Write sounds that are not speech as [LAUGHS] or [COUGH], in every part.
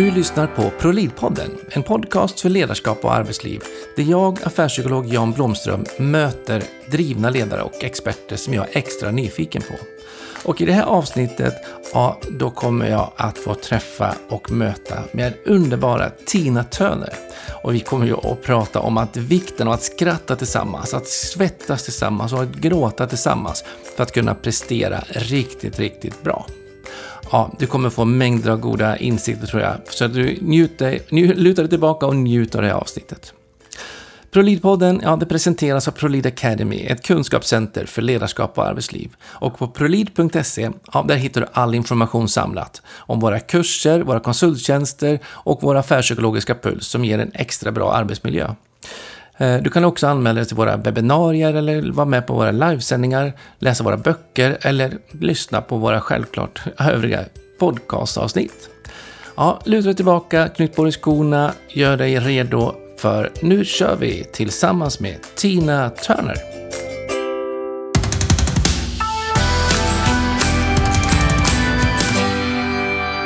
Du lyssnar på ProLead-podden, en podcast för ledarskap och arbetsliv, där jag, affärspsykolog Jan Blomström, möter drivna ledare och experter som jag är extra nyfiken på. Och i det här avsnittet, ja, då kommer jag att få träffa och möta med underbara Tina Töner. Och vi kommer ju att prata om att vikten av att skratta tillsammans, att svettas tillsammans och att gråta tillsammans för att kunna prestera riktigt, riktigt bra. Ja, du kommer få mängder av goda insikter tror jag. Så att du njuter, nj, luta dig tillbaka och njut av det här avsnittet. ProLead-podden ja, det presenteras av ProLead Academy, ett kunskapscenter för ledarskap och arbetsliv. Och på prolead.se ja, där hittar du all information samlat om våra kurser, våra konsulttjänster och vår affärspsykologiska puls som ger en extra bra arbetsmiljö. Eh, du kan också anmäla dig till våra webbinarier eller vara med på våra livesändningar, läsa våra böcker eller lyssna på våra självklart övriga podcastavsnitt. Ja, luta dig tillbaka, knyt på dig skorna, gör dig redo för nu kör vi tillsammans med Tina Turner.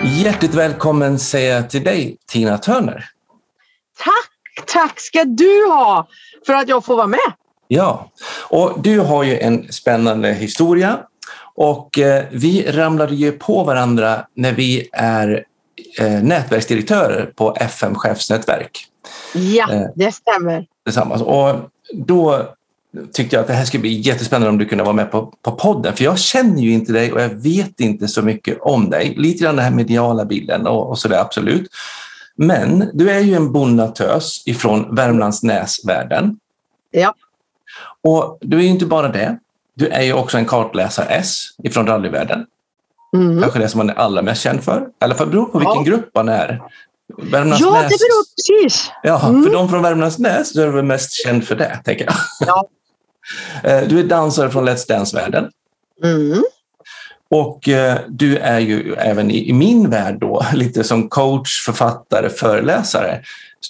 Hjärtligt välkommen säger jag till dig, Tina Turner. Tack, tack ska du ha för att jag får vara med. Ja, och du har ju en spännande historia och eh, vi ramlade ju på varandra när vi är eh, nätverksdirektörer på FM Chefsnätverk. Ja, eh, det stämmer. Tillsammans. Och då tyckte jag att det här skulle bli jättespännande om du kunde vara med på, på podden. För jag känner ju inte dig och jag vet inte så mycket om dig. Lite grann den här mediala bilden och, och sådär, absolut. Men du är ju en bonnatös ifrån Värmlandsnäsvärlden. Ja. Och du är ju inte bara det. Du är ju också en kartläsar-S ifrån rallyvärlden. Mm. Kanske det som man är allra mest känd för. I alla fall beror på vilken ja. grupp man är. Värmlandsnäs. Ja, det beror precis. Ja, mm. för de från Värmlandsnäs så är du väl mest känd för det, tänker jag. Ja. [LAUGHS] Eh, du är dansare från Let's Dance-världen. Mm. Och eh, du är ju även i, min värld då [LAUGHS] lite som coach, författare, föreläsare.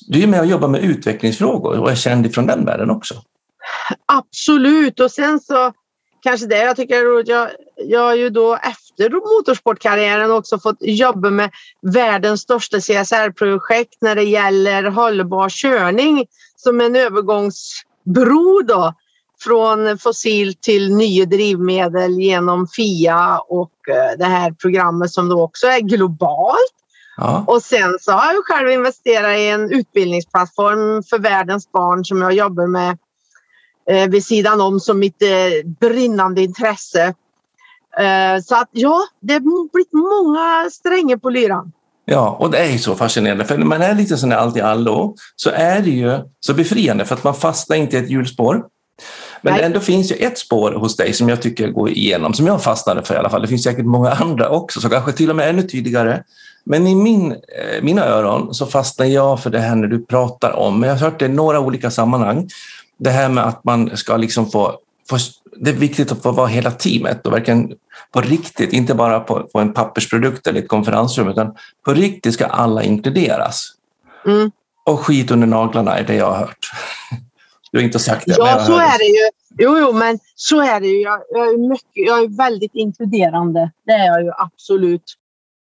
Du är med och jobbar med utvecklingsfrågor och är känd från den världen också. Absolut, och sen så kanske det jag tycker är roligt. Jag, jag har ju då efter motorsportkarriären också fått jobba med världens största CSR-projekt när det gäller hållbar körning som en övergångsbro då från fossil till nya drivmedel genom FIA och eh, det här programmet som då också är globalt. Ja. Och sen så har jag själv investerat i en utbildningsplattform för världens barn som jag jobbar med eh, vid sidan om som mitt eh, brinnande intresse. Eh, så att ja, det har blivit många strängar på lyran. Ja, och det är ju så fascinerande, för när man är lite sån där allt i allo så är det ju så befriande för att man fastnar inte i ett hjulspår. Men Nej. ändå finns ju ett spår hos dig som jag tycker går igenom, som jag fastnade för i alla fall. Det finns säkert många [LAUGHS] andra också, som kanske till och med ännu tydligare. Men i min, eh, mina öron så fastnar jag för det här när du pratar om, jag har hört det i några olika sammanhang, det här med att man ska liksom få, få, det är viktigt att få vara hela teamet och verkligen på riktigt, inte bara på, på en pappersprodukt eller ett konferensrum, utan på riktigt ska alla inkluderas. Mm. Och skit under naglarna är det jag har hört. [LAUGHS] Du har inte sagt det. Ja, så är det ju. Jo, jo, men så är det ju. Jag, jag, är mycket, jag är väldigt inkluderande. Det är jag ju absolut.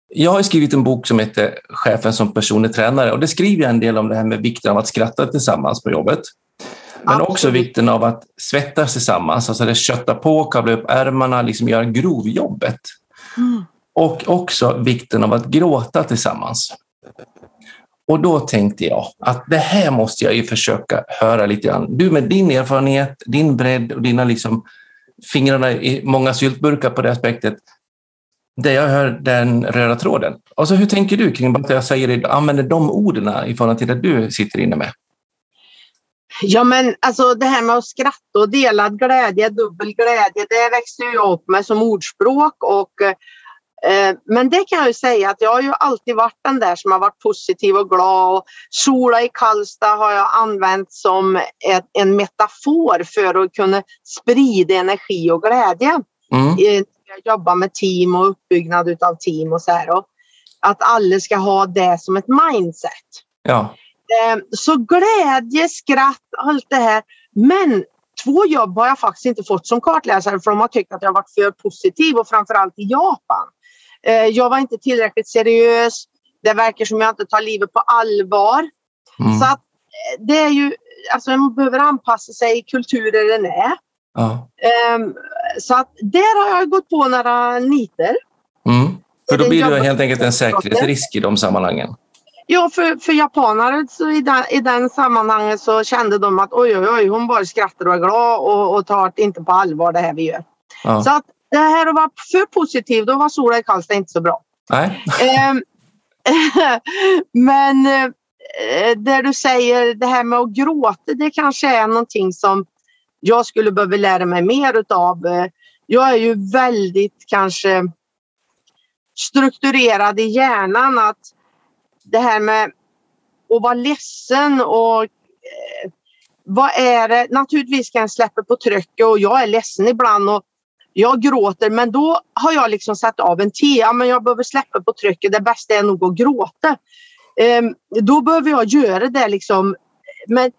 Jag har skrivit en bok som heter Chefen som personlig tränare och det skriver jag en del om det här med vikten av att skratta tillsammans på jobbet. Men Absolut. också vikten av att svettas tillsammans, alltså det kötta på, kavla upp ärmarna, liksom göra grovjobbet. Mm. Och också vikten av att gråta tillsammans. Och då tänkte jag att det här måste jag ju försöka höra lite grann. Du med din erfarenhet, din bredd och dina liksom fingrarna i många syltburkar på det aspektet. Där jag hör den röda tråden. Alltså hur tänker du kring att jag säger, använder de orden i förhållande till det du sitter inne med? Ja men alltså det här med att skratta och delad glädje, dubbel glädje, det växte jag upp med som ordspråk och men det kan jag ju säga att jag har ju alltid varit den där som har varit positiv och glad. Och sola i Karlstad har jag använt som ett, en metafor för att kunna sprida energi och glädje. Mm. Jag jobbar med team och uppbyggnad av team och så här. Och att alla ska ha det som ett mindset. Ja. Ehm, så glädje, skratt, allt det här. Men två jobb har jag faktiskt inte fått som kartläsare för de har tyckt att jag varit för positiv och framförallt i Japan. Ehm, jag var inte tillräckligt seriös. Det verkar som jag inte tar livet på allvar. Mm. Så att eh, det är ju, alltså man behöver anpassa sig i kulturer den är. Ja. Ehm, så att där har jag gått på några nitar. Mm. För då blir det helt enkelt en säkerhetsrisk i de sammanhangen. Ja, för, för japaner så i, den, i den sammanhanget så kände de att oj, oj, oj, hon bara skrattar och är glad och, och tar inte på allvar det här vi gör. Ja. Så att det här att vara för positiv, då var Sola i Karlstad inte så bra. Nej. Ehm, [LAUGHS] Men eh, det du säger, det här med att gråta, det kanske är någonting som jag skulle behöva lära mig mer utav. Eh, Jag är ju väldigt kanske strukturerad i hjärnan att det här med att vara ledsen och eh, vad är det? Naturligtvis kan jag släppa på trycket och jag är ledsen ibland och jag gråter men då har jag liksom satt av en tid. Ja, men jag behöver släppa på trycket. Det bästa är nog att gråta. Ehm, då behöver jag göra det liksom. Men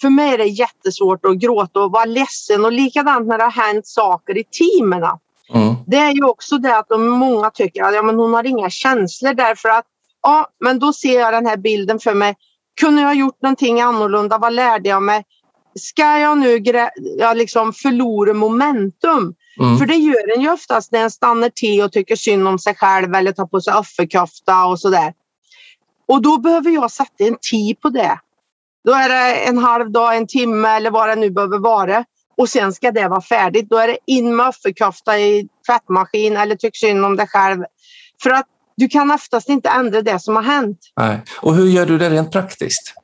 för mig är det jättesvårt att gråta och vara ledsen och likadant när det har hänt saker i teamen. Mm. Det är ju också det att de många tycker att ja, men hon har inga känslor därför att ja, men då ser jag den här bilden för mig. Kunde jag ha gjort någonting annorlunda? Vad lärde jag mig? Ska jag nu jag liksom förlora momentum? Mm. För det gör en ju oftast när en stannar till och tycker synd om sig själv eller tar på sig offerkofta och sådär. Och då behöver jag sätta en tid på det. Då är det en halv dag, en timme eller vad det nu behöver vara. Och sen ska det vara färdigt. Då är det in med offerkofta i tvättmaskin eller tyck synd om dig själv. För att du kan oftast inte ändra det som har hänt. Nej. Och hur gör du det rent praktiskt?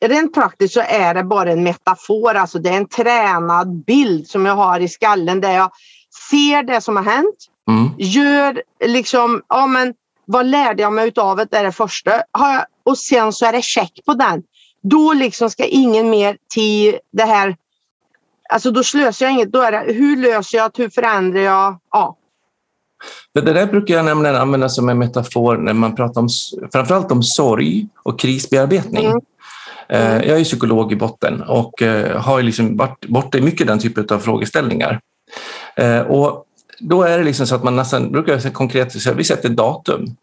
Rent praktiskt så är det bara en metafor, alltså det är en tränad bild som jag har i skallen där jag ser det som har hänt, Mm. gör liksom, ja men vad lärde jag mig utav det, det är det första. Jag, och sen så är det check på den. Då liksom ska ingen mer till det här, alltså då slösar jag inget, då är det hur löser jag det, hur förändrar jag, ja. För Det där brukar jag nämligen använda som en metafor när man pratar om framförallt om sorg och krisbearbetning. Mm. Eh, Jag är psykolog i botten och eh, har liksom varit borta i mycket den typen av frågeställningar. Eh, Och då är det liksom så att man nästan brukar konkret säga, vi sätter datum.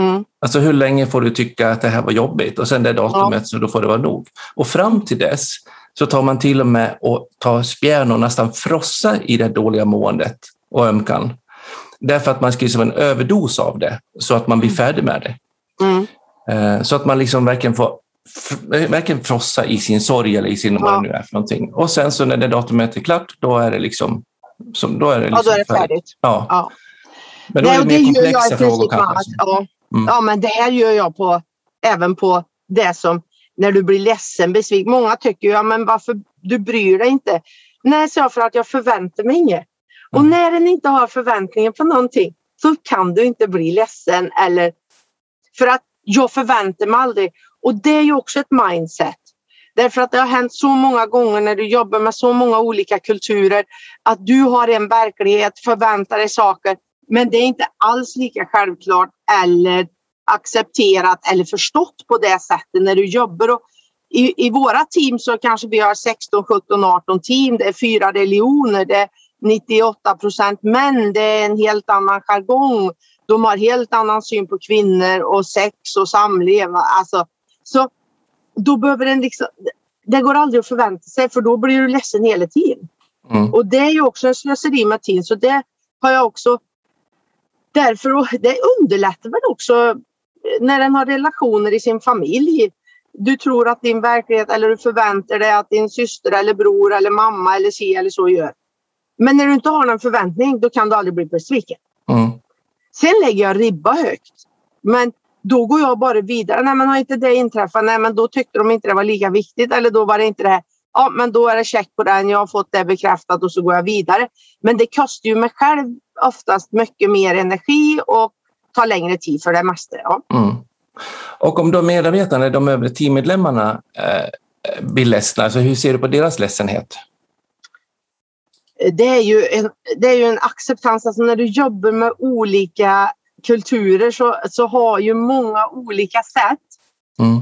Mm. Alltså hur länge får du tycka att det här var jobbigt och sen det datumet så då får det vara nog. Och fram till dess så tar man till och med och tar spjärn och nästan frossa i det dåliga måendet och ömkan. Därför att man ska liksom en överdos av det så att man blir färdig med det. Mm. Så att man liksom verkligen får verkligen frossa i sin sorg eller i sin vad Ja. det nu är för någonting. Och sen så när det datumet är klart, då är det liksom, som, då är det Ja, liksom då är det färdigt. Ja. Ja. Men då är det mer jag komplexa i frågor kanske. Ja. Mm. ja, men det här gör jag på även på det som när du blir ledsen, besviken. Många tycker ju, ja men varför du bryr dig inte? Nej, så jag för att jag förväntar mig inget. Och Mm. när en inte har förväntningar på någonting så kan du inte bli ledsen eller för att jag förväntar mig aldrig. Och det är ju också ett mindset. Därför att det har hänt så många gånger när du jobbar med så många olika kulturer att du har en verklighet, förväntar dig saker men det är inte alls lika självklart eller accepterat eller förstått på det sättet när du jobbar. Och i, I våra team så kanske vi har 16, 17, 18 team. Det är fyra religioner. Det är 98 procent män. Det är en helt annan jargong. De har helt annan syn på kvinnor och sex och samlevnad. Alltså, så då behöver en liksom, det går aldrig att förvänta sig för då blir du ledsen hela tiden. Mm. Och det är ju också en slöseri med tid. Så det har jag också därför och det underlättar väl också eh, när en har relationer i sin familj. Du tror att din verklighet eller du förväntar dig att din syster eller bror eller mamma eller si eller så gör. Men när du inte har någon förväntning då kan du aldrig bli besviken. Mm. Sen lägger jag ribba högt. Men då går jag bara vidare. Nej men har inte det inträffat? Nej men då tyckte de inte det var lika viktigt eller då var det inte det. Ja men då är det check på den. Jag har fått det bekräftat och så går jag vidare. Men det kostar ju mig själv oftast mycket mer energi och tar längre tid för det mesta. Ja. Mm. Och om de medarbetarna, de övriga teammedlemmarna eh, blir ledsna, alltså hur ser du på deras ledsenhet? Det, är ju en, det är ju en acceptans. Alltså när du jobbar med olika kulturer så, så har ju många olika sätt. Mm.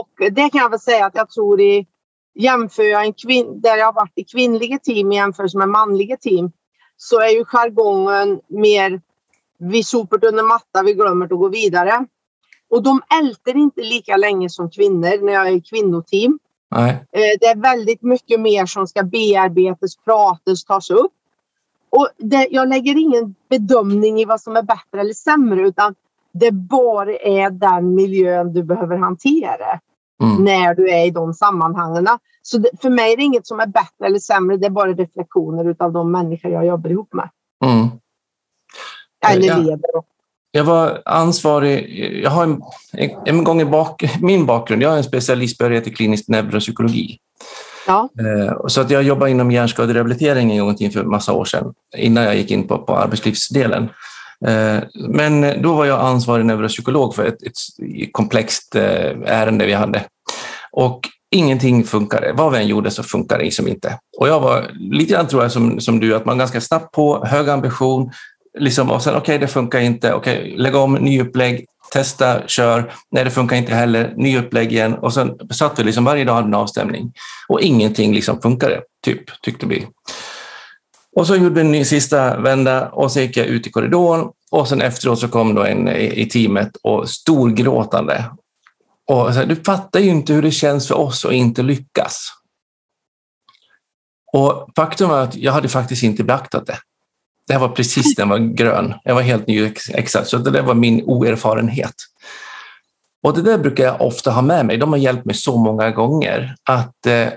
Och det kan jag väl säga att jag tror i jämför jag en kvin- där jag har varit i kvinnliga team i jämförelse med manliga team så är ju jargongen mer vi sopar under matta, vi glömmer att gå vidare. Och de älter inte lika länge som kvinnor när jag är i kvinnoteam. Nej. Eh, det är väldigt mycket mer som ska bearbetas, pratas, tas upp. Och det, jag lägger ingen bedömning i vad som är bättre eller sämre utan det bara är den miljön du behöver hantera Mm. när du är i de sammanhangen. Så det, för mig är det inget som är bättre eller sämre, det är bara reflektioner av de människor jag jobbar ihop med. Mm. Eller Ja. leder. Jag var ansvarig, jag har en, en gång i bak, min bakgrund, jag är en specialistbehörighet i klinisk neuropsykologi. Ja. Eh, så att jag jobbade inom hjärnskaderehabilitering en gång för massa år sedan, innan jag gick in på, på arbetslivsdelen. Eh, men då var jag ansvarig neuropsykolog för ett, ett komplext eh, ärende vi hade. Och ingenting funkade. Vad vi än gjorde så funkade det liksom inte. Och jag var lite grann tror jag som, som du, att man ganska snabbt på, hög ambition, liksom, och sen okej, det funkar inte, okej, lägg om, ny upplägg, testa, kör, nej det funkar inte heller, ny upplägg igen och sen satt vi liksom varje dag hade en avstämning och ingenting liksom funkade, typ, tyckte vi. Och så gjorde vi en ny sista vända och så gick jag ut i korridoren och sen efteråt så kom då en i i teamet och storgråtande. Och så här, du fattar ju inte hur det känns för oss att inte lyckas. Och faktum var att jag hade faktiskt inte beaktat det. Det här var precis den var grön. Jag var helt ny exakt, så det där var min oerfarenhet. Och det där brukar jag ofta ha med mig. De har hjälpt mig så många gånger att, eh,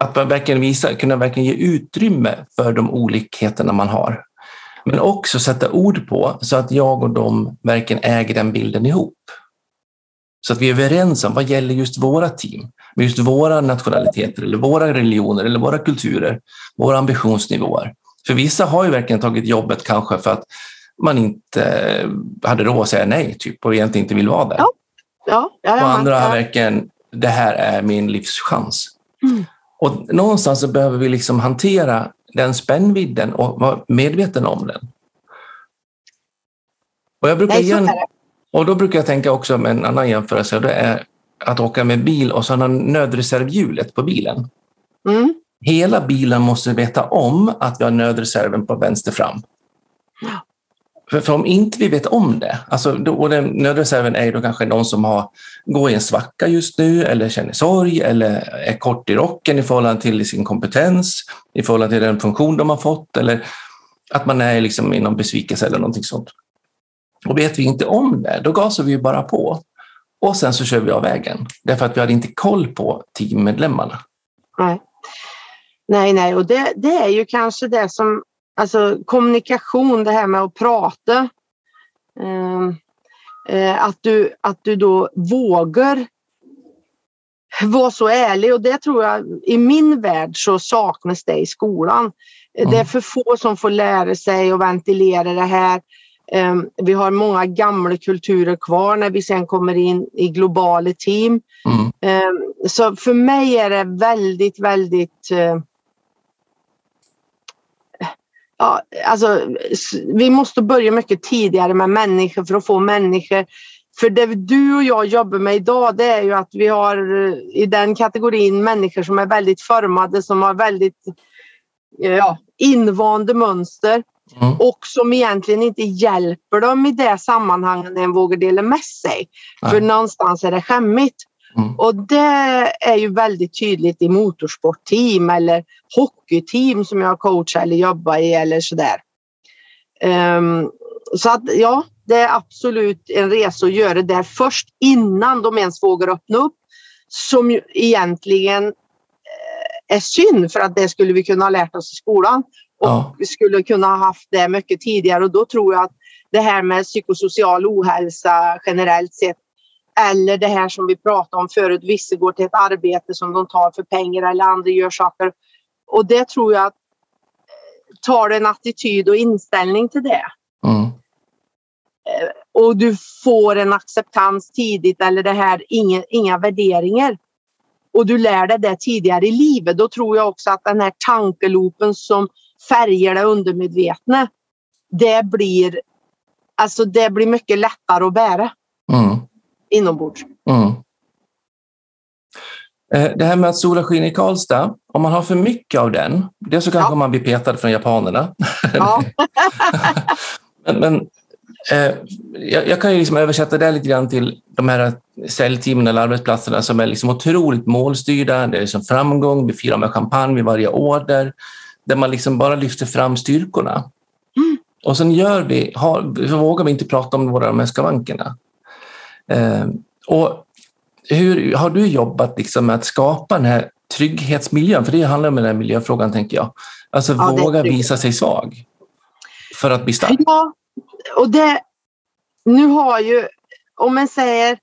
att man verkligen visa, kunna verkligen ge utrymme för de olikheterna man har. Men också sätta ord på så att jag och de verkligen äger den bilden ihop. Så att vi är överens om vad gäller just våra team, med just våra nationaliteter eller våra religioner eller våra kulturer, våra ambitionsnivåer. För vissa har ju verkligen tagit jobbet kanske för att man inte hade råd att säga nej typ, och egentligen inte vill vara där. Ja, Ja, ja, och andra har verkligen, det här är min livschans. Mm. Och någonstans så behöver vi liksom hantera den spännvidden och vara medveten om den. Och, jag brukar igen, och då brukar jag tänka också med en annan jämförelse, och det är att åka med bil och så har nödreservhjulet på bilen. Mm. Hela bilen måste veta om att vi har nödreserven på vänster fram. För, för om inte vi vet om det, alltså, då, och den nödreserven är då kanske någon som har, går i en svacka just nu eller känner sorg eller är kort i rocken i förhållande till sin kompetens, i förhållande till den funktion de har fått eller att man är liksom i någon besvikelse eller någonting sånt. Och vet vi inte om det, då gasar vi ju bara på. Och sen så kör vi av vägen, därför att vi hade inte koll på teammedlemmarna. Nej nej, nej, och det, det är ju kanske det som, alltså kommunikation, det här med att prata. Ehm, eh, att, du, att du då vågar vara så ärlig och det tror jag i min värld så saknas det i skolan. Mm. Det är för få som får lära sig att ventilera det här. Ehm, vi har många gamla kulturer kvar när vi sen kommer in i globala team. Mm. Ehm, Så för mig är det väldigt, väldigt... eh, Ja, alltså, vi måste börja mycket tidigare med människor för att få människor. För det du och jag jobbar med idag det är ju att vi har eh, i den kategorin människor som är väldigt formade, som har väldigt eh, ja, invande mönster Mm. och som egentligen inte hjälper dem i det sammanhanget när en vågar dela med sig. Nej. För någonstans är det skämmigt. Mm. Och det är ju väldigt tydligt i motorsportteam eller hockeyteam som jag coachar eller jobbar i eller sådär. Ehm, så att ja, det är absolut en resa att göra det först innan de ens vågar öppna upp. Som ju egentligen eh, är synd för att det skulle vi kunna ha lärt oss i skolan. Och Ja. vi skulle kunna ha haft det mycket tidigare och då tror jag att det här med psykosocial ohälsa generellt sett eller det här som vi pratade om förut, vissa går till ett arbete som de tar för pengar eller andra gör saker. Och det tror jag att eh, tar en attityd och inställning till det Mm. och du får en acceptans tidigt eller det här, inga, inga värderingar och du lär dig det tidigare i livet, då tror jag också att den här tankeloopen som färger det undermedvetna, det blir, alltså det blir mycket lättare att bära Mm. Inombords. Mm. Eh, Det här med att sola skiner i Karlstad, om man har för mycket av den, dels så kanske Ja. man blir petad från japanerna. Ja. [LAUGHS] men, men Eh, jag, jag, kan ju liksom översätta det lite grann till de här säljteamen eller arbetsplatserna som är liksom otroligt målstyrda. Det är liksom framgång, vi firar med champagne vid varje order, där man liksom bara lyfter fram styrkorna. Mm. Och sen gör vi, har, vågar vi inte prata om våra med skavankerna. Eh, och hur har du jobbat liksom med att skapa den här trygghetsmiljön? För det handlar om den här miljöfrågan, tänker jag. Alltså ja, våga visa sig svag för att bli stark. Ja, och det, nu har ju, om man säger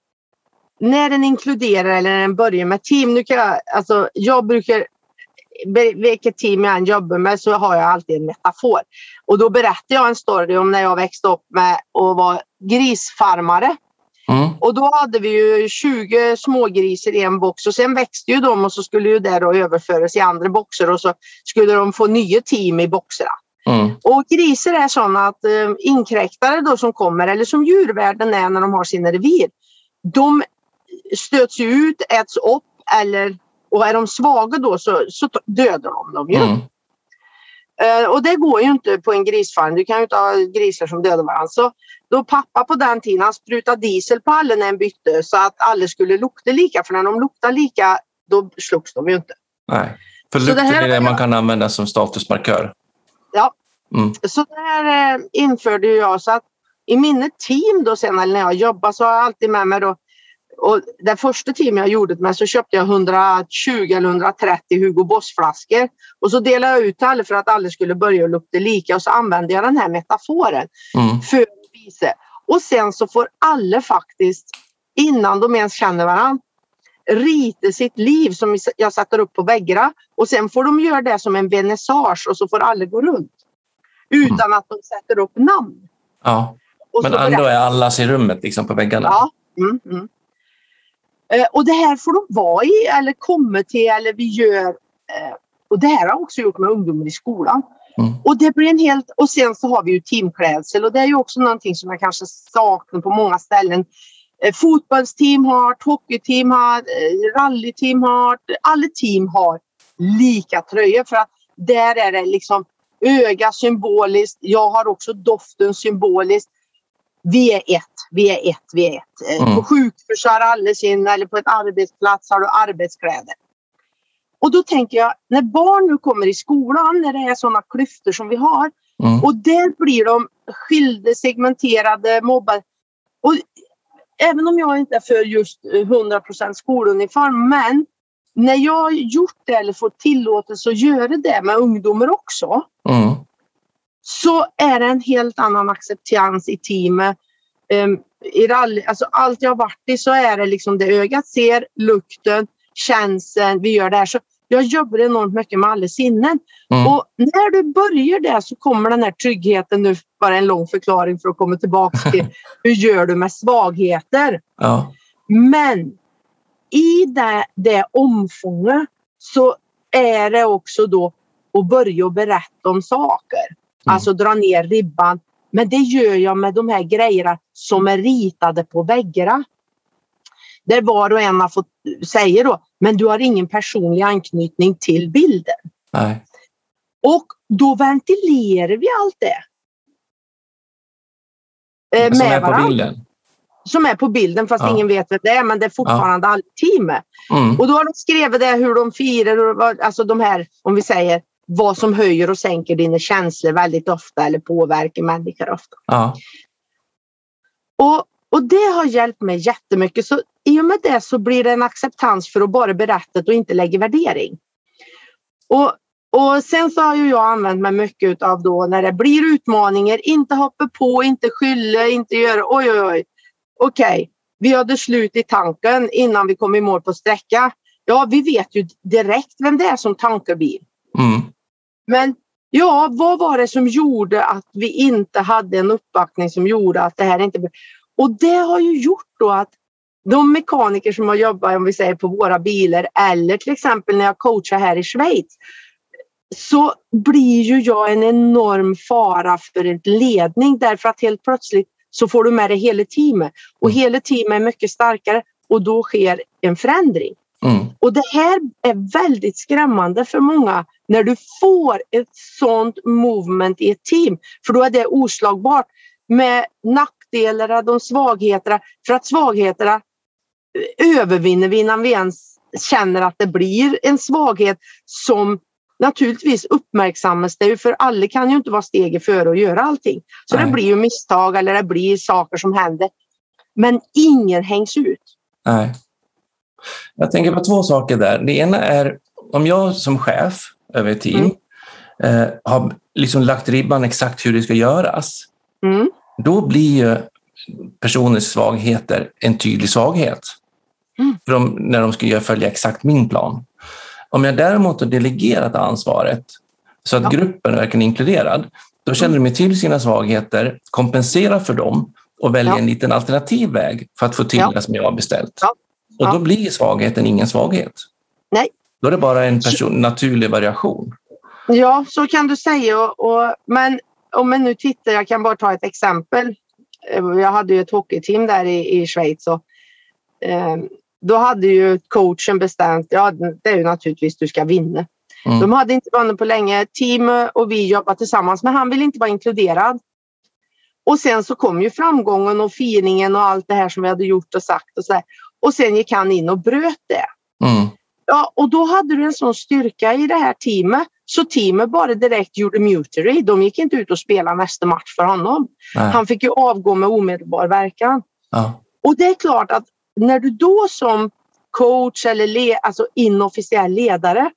när den inkluderar eller när den börjar med team. Nu kan jag, alltså, jag brukar, vilket team jag än jobbar med så har jag alltid en metafor. Och då berättar jag en story om när jag växte upp med och var grisfarmare. Mm. Och då hade vi ju 20 smågrisar i en box och sen växte ju de och så skulle ju det då överföras i andra boxar och så skulle de få nya team i boxarna. Mm. Och grisar är sådana att eh, inkräktare då som kommer eller som djurvärlden är när de har sina revir. De stöts ut, äts upp eller och är de svaga då så, så dödar de dem ju. Mm. Uh, och det går ju inte på en grisfarm. Du kan ju inte ha grisar som dödar varandra. Så då pappa på den tiden han sprutade diesel på alla när en bytte så att alla skulle lukta lika. För när de luktar lika då slogs de ju inte. Nej, för lukt det är det man kan använda som statusmarkör. Ja, mm. så det här eh, införde jag så att i mina team då sen när jag jobbar så har jag alltid med mig då och det första team jag gjorde med så köpte jag 120 eller 130 Hugo Boss-flaskor och så delade jag ut till alla för att alla skulle börja lukta lika och så använde jag den här metaforen mm. för att visa. Och sen så får alla faktiskt, innan de ens känner varandra, rita sitt liv som jag sätter upp på väggarna och sen får de göra det som en vernissage och så får alla gå runt. Utan mm. att de sätter upp namn. Ja, men ändå är allas i rummet liksom på väggarna. Ja. Mm, mm. Eh, och det här får de vara i eller komma till eller vi gör. Eh, och det här har jag också gjort med ungdomar i skolan. Mm. Och det blir en helt, och sen så har vi ju teamklädsel och det är ju också någonting som jag kanske saknar på många ställen. Eh, fotbollsteam har, hockeyteam har, rallyteam har, alla team har lika tröjor för att där är det liksom öga symboliskt. Jag har också doften symboliskt vi är ett, vi är ett, vi är ett. Eh, mm. På sjukhus har alla sin, eller på ett arbetsplats har du arbetskläder. Och då tänker jag, när barn nu kommer i skolan, när det är sådana klyftor som vi har, mm. och där blir de skilda, segmenterade, mobbade. Och även om jag inte är för just 100 skoluniform, men när jag gjort det eller fått tillåtelse att göra det med ungdomar också, mm så är det en helt annan acceptans i teamet. Um, i rally, alltså allt jag har varit i så är det liksom det ögat ser, lukten, känslan, vi gör det här. Så jag jobbar enormt mycket med alla sinnen. Mm. Och när du börjar där så kommer den här tryggheten, nu bara en lång förklaring för att komma tillbaka till [LAUGHS] hur gör du med svagheter? Ja. Men i det, det omfånget så är det också då att börja berätta om saker. Mm. Alltså dra ner ribban. Men det gör jag med de här grejerna som är ritade på väggarna. Där var och en har fått säga då, men du har ingen personlig anknytning till bilden. Nej. Och då ventilerar vi allt det. Eh, som är på bilden? Som är på bilden fast ja. ingen vet vad det är men det är fortfarande ja. teamet. Mm. Och då har de skrivit det hur de firar, alltså de här om vi säger vad som höjer och sänker dina känslor väldigt ofta eller påverkar människor ofta. Ja. Och, och det har hjälpt mig jättemycket. Så i och med det så blir det en acceptans för att bara berätta och inte lägga värdering. Och, och sen så har ju jag använt mig mycket av då när det blir utmaningar, inte hoppa på, inte skylla, inte göra oj oj oj. Okej, okay. vi hade slut i tanken innan vi kom i mål på sträcka. Ja, vi vet ju direkt vem det är som tankar bil. Mm. Men ja, vad var det som gjorde att vi inte hade en uppbackning som gjorde att det här inte... Och det har ju gjort då att de mekaniker som har jobbat om vi säger, på våra bilar eller till exempel när jag coachar här i Schweiz så blir ju jag en enorm fara för en ledning därför att helt plötsligt så får du med dig hela teamet och mm. hela teamet är mycket starkare och då sker en förändring. Mm. Och det här är väldigt skrämmande för många när du får ett sånt movement i ett team. För då är det oslagbart. med nackdelarna, de svagheterna, för att svagheterna övervinner vi innan vi ens känner att det blir en svaghet som naturligtvis uppmärksammas det för alla kan ju inte vara steget före och göra allting. Så Nej. det blir ju misstag eller det blir saker som händer. Men ingen hängs ut. Nej. Jag tänker på två saker där. Det ena är om jag som chef över ett team mm. eh, har liksom lagt ribban exakt hur det ska göras. Mm. Då blir ju personens svagheter en tydlig svaghet. Mm. De, när de ska följa exakt min plan. Om jag däremot har delegerat ansvaret så att ja. gruppen är verkligen inkluderad, då känner de till sina svagheter, kompenserar för dem och väljer ja. en liten alternativ väg för att få till ja. det som jag har beställt. Ja. Och då blir svagheten ingen svaghet. Nej. Då är det bara en person, naturlig variation. Ja, så kan du säga. Och, men om man nu tittar, jag kan bara ta ett exempel. Jag hade ju ett hockeyteam där i, i Schweiz och eh, då hade ju coachen bestämt, ja det är ju naturligtvis du ska vinna. Mm. De hade inte vunnit på länge. Team och vi jobbade tillsammans men han ville inte vara inkluderad. Och sen så kom ju framgången och firingen och allt det här som vi hade gjort och sagt och så där. Och sen gick han in och bröt det. Mm. Ja, och då hade du en sån styrka i det här teamet så teamet bara direkt gjorde mutary. De gick inte ut och spelade nästa match för honom. Nej. Han fick ju avgå med omedelbar verkan. Ja. Och det är klart att när du då som coach eller le, alltså inofficiell ledare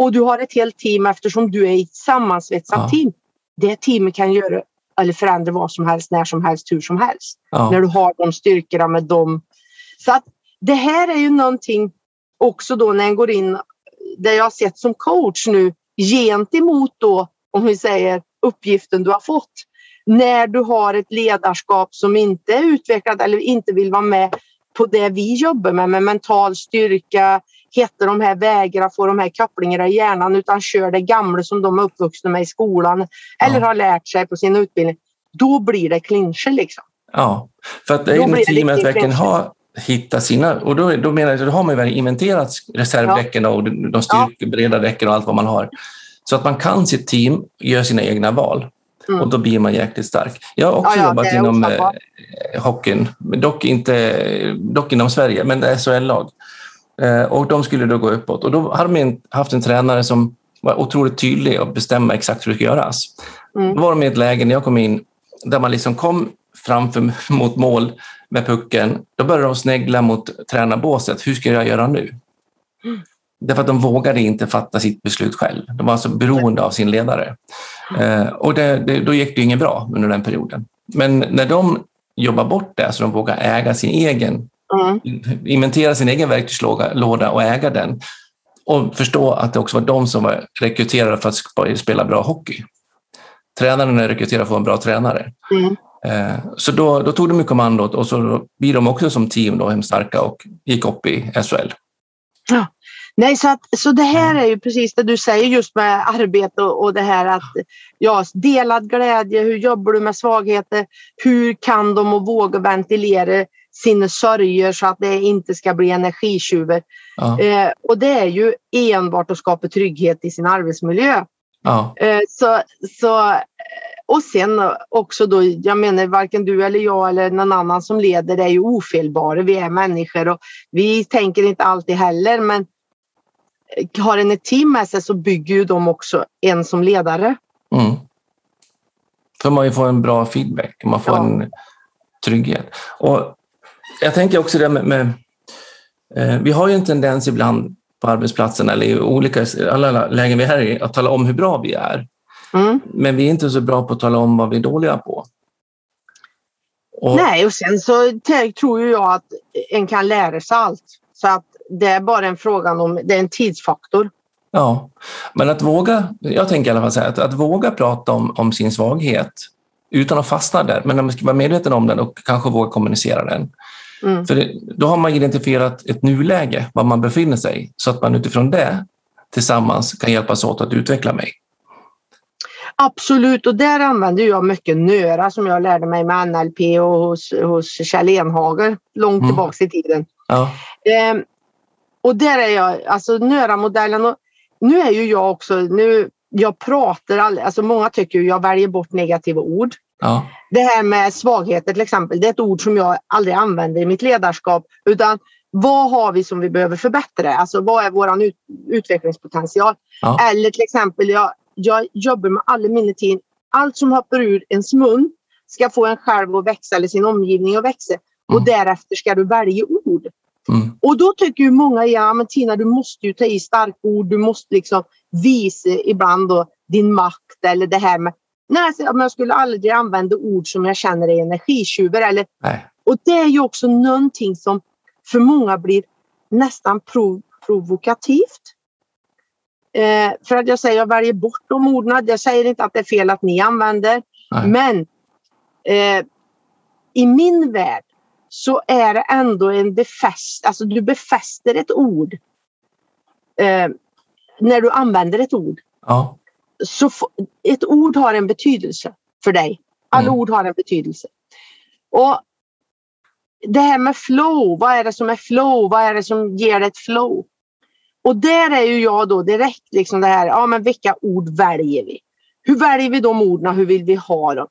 och du har ett helt team eftersom du är i ett sammansvetsat ja. team. Det teamet kan göra eller förändra vad som helst, när som helst, hur som helst. Ja. När du har de styrkorna med dem. Så att det här är ju någonting också då när en går in, det jag har sett som coach nu gentemot då, om vi säger uppgiften du har fått. När du har ett ledarskap som inte är utvecklat eller inte vill vara med på det vi jobbar med, med mental styrka, hitta de här vägarna, få de här kopplingarna i hjärnan utan kör det gamla som de är uppvuxna med i skolan eller ja. har lärt sig på sin utbildning. Då blir det klinscher liksom. Ja, för att det är inom teamet verkligen ha hitta sina, och då, då menar jag, då har man ju inventerat reservdäcken ja. och de styrkebreda däcken och allt vad man har. Så att man kan sitt team göra sina egna val. Mm. Och då blir man jäkligt stark. Jag har också ja, ja, jobbat inom eh, hockeyn, dock, inte, dock inom Sverige, men det är SHL-lag. Eh, och de skulle då gå uppåt. Och då hade de haft en tränare som var otroligt tydlig och bestämma exakt hur det skulle göras. Mm. Då var de i ett läge när jag kom in där man liksom kom framför mot mål med pucken. Då började de snegla mot tränarbåset. Hur ska jag göra nu? Mm. Därför att de vågade inte fatta sitt beslut själv. De var alltså beroende av sin ledare. Eh, och det, det, då gick det inget bra under den perioden. Men när de jobbar bort det, så de vågar äga sin egen, mm. inventera sin egen verktygslåda och äga den och förstå att det också var de som var rekryterade för att spela bra hockey. Tränaren är rekryterad för att vara en bra tränare. Mm. Eh, så då, då, tog de kommandot och så blir de också som team då starka och gick upp i SHL. Ja. Nej, så, att, så det här är ju precis det du säger just med arbete och, och det här att ja, delad glädje, hur jobbar du med svagheter? Hur kan de och våga ventilera sina sorger så att det inte ska bli energitjuvar? Ja. Eh, och det är ju enbart att skapa trygghet i sin arbetsmiljö. Ja. Eh, så, så, och sen också då, jag menar varken du eller jag eller någon annan som leder är ju ofelbara. Vi är människor och vi tänker inte alltid heller men har en ett team med sig så bygger ju de också en som ledare. Mm. För man får en bra feedback, man får ja. en trygghet. Och jag tänker också det med, med eh, vi har ju en tendens ibland på arbetsplatsen eller i olika alla lägen vi är i att tala om hur bra vi är. Mm. Men vi är inte så bra på att tala om vad vi är dåliga på. Och... Nej, och sen så tror jag att en kan lära sig allt. Så att det är bara en fråga om, det är en tidsfaktor. Ja, men att våga, jag tänker i alla fall säga att, att våga prata om, om sin svaghet utan att fastna där, men man ska vara medveten om den och kanske våga kommunicera den. Mm. För det, då har man identifierat ett nuläge, var man befinner sig, så att man utifrån det tillsammans kan hjälpas åt att utveckla mig. Absolut, och där använder jag mycket NÖRA som jag lärde mig med NLP och hos, hos Kjell Enhager långt mm. tillbaka i tiden. Ja. Eh, och där är jag, alltså NÖRA-modellen, nu är ju jag också, nu jag pratar aldrig, alltså många tycker jag väljer bort negativa ord. Ja. Det här med svagheter till exempel, det är ett ord som jag aldrig använder i mitt ledarskap. Utan vad har vi som vi behöver förbättra? Alltså vad är vår ut, utvecklingspotential? Ja. Eller till exempel, jag, jag jobbar med alla mina team. Allt som hoppar ur ens mun ska få en själv att växa eller sin omgivning att växa. Och Mm. därefter ska du välja ord. Mm. Och då tycker ju många, ja men Tina du måste ju ta i starka ord, du måste liksom visa ibland då din makt eller det här med Nej, jag skulle aldrig använda ord som jag känner är energitjuvar. Eller, Nej. och det är ju också någonting som för många blir nästan prov, provokativt. Eh, för att jag säger jag väljer bort de orden. Jag säger inte att det är fel att ni använder. Nej. Men eh, i min värld så är det ändå en befäst, alltså du befäster ett ord eh, när du använder ett ord. Ja. Så ett ord har en betydelse för dig. Alla Mm. ord har en betydelse. Och det här med flow, vad är det som är flow? Vad är det som ger ett flow? Och där är ju jag då direkt liksom det här, ja men vilka ord väljer vi? Hur väljer vi de orden? Hur vill vi ha dem?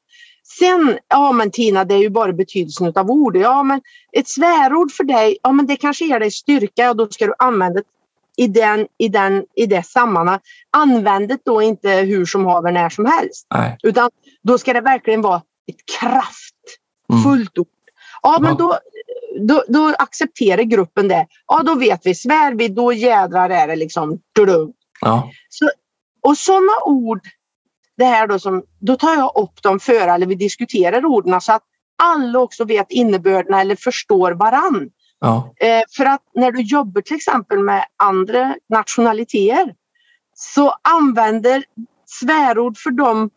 Sen, ja men Tina, det är ju bara betydelsen av ord. Ja men ett svärord för dig, ja men det kanske ger dig styrka och då ska du använda det i, den, i, den, i det sammanhanget. Använd det då inte hur som haver när som helst. Nej. Utan då ska det verkligen vara ett kraftfullt ord. Ja, men Ja. då, då, då accepterar gruppen det. Ja, då vet vi. Svär vi, då jädrar är det liksom... du-du. Ja. Så, och sådana ord, det här då som, då tar jag upp dem före eller vi diskuterar orden så att alla också vet innebörden eller förstår varann. Ja. Eh, för att när du jobbar till exempel med andra nationaliteter så använder svärord för dem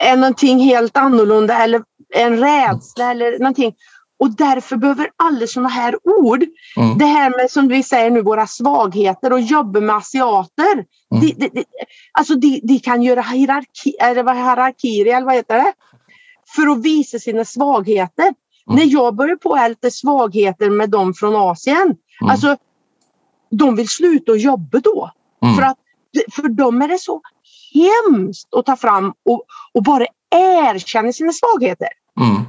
eh, är någonting helt annorlunda eller en rädsla eller någonting. Och därför behöver alla sådana här ord, Mm. det här med som vi säger nu, våra svagheter och jobba med asiater. Mm. De, de, de, alltså de, de kan göra hierarki, eller vad hierarkier, eller vad heter det? För att visa sina svagheter. När jag börjar på att svagheter med dem från Asien, Mm. alltså de vill sluta att jobba då. Mm. För, att, för dem är det så hemskt att ta fram och, och bara erkänna sina svagheter. Mm.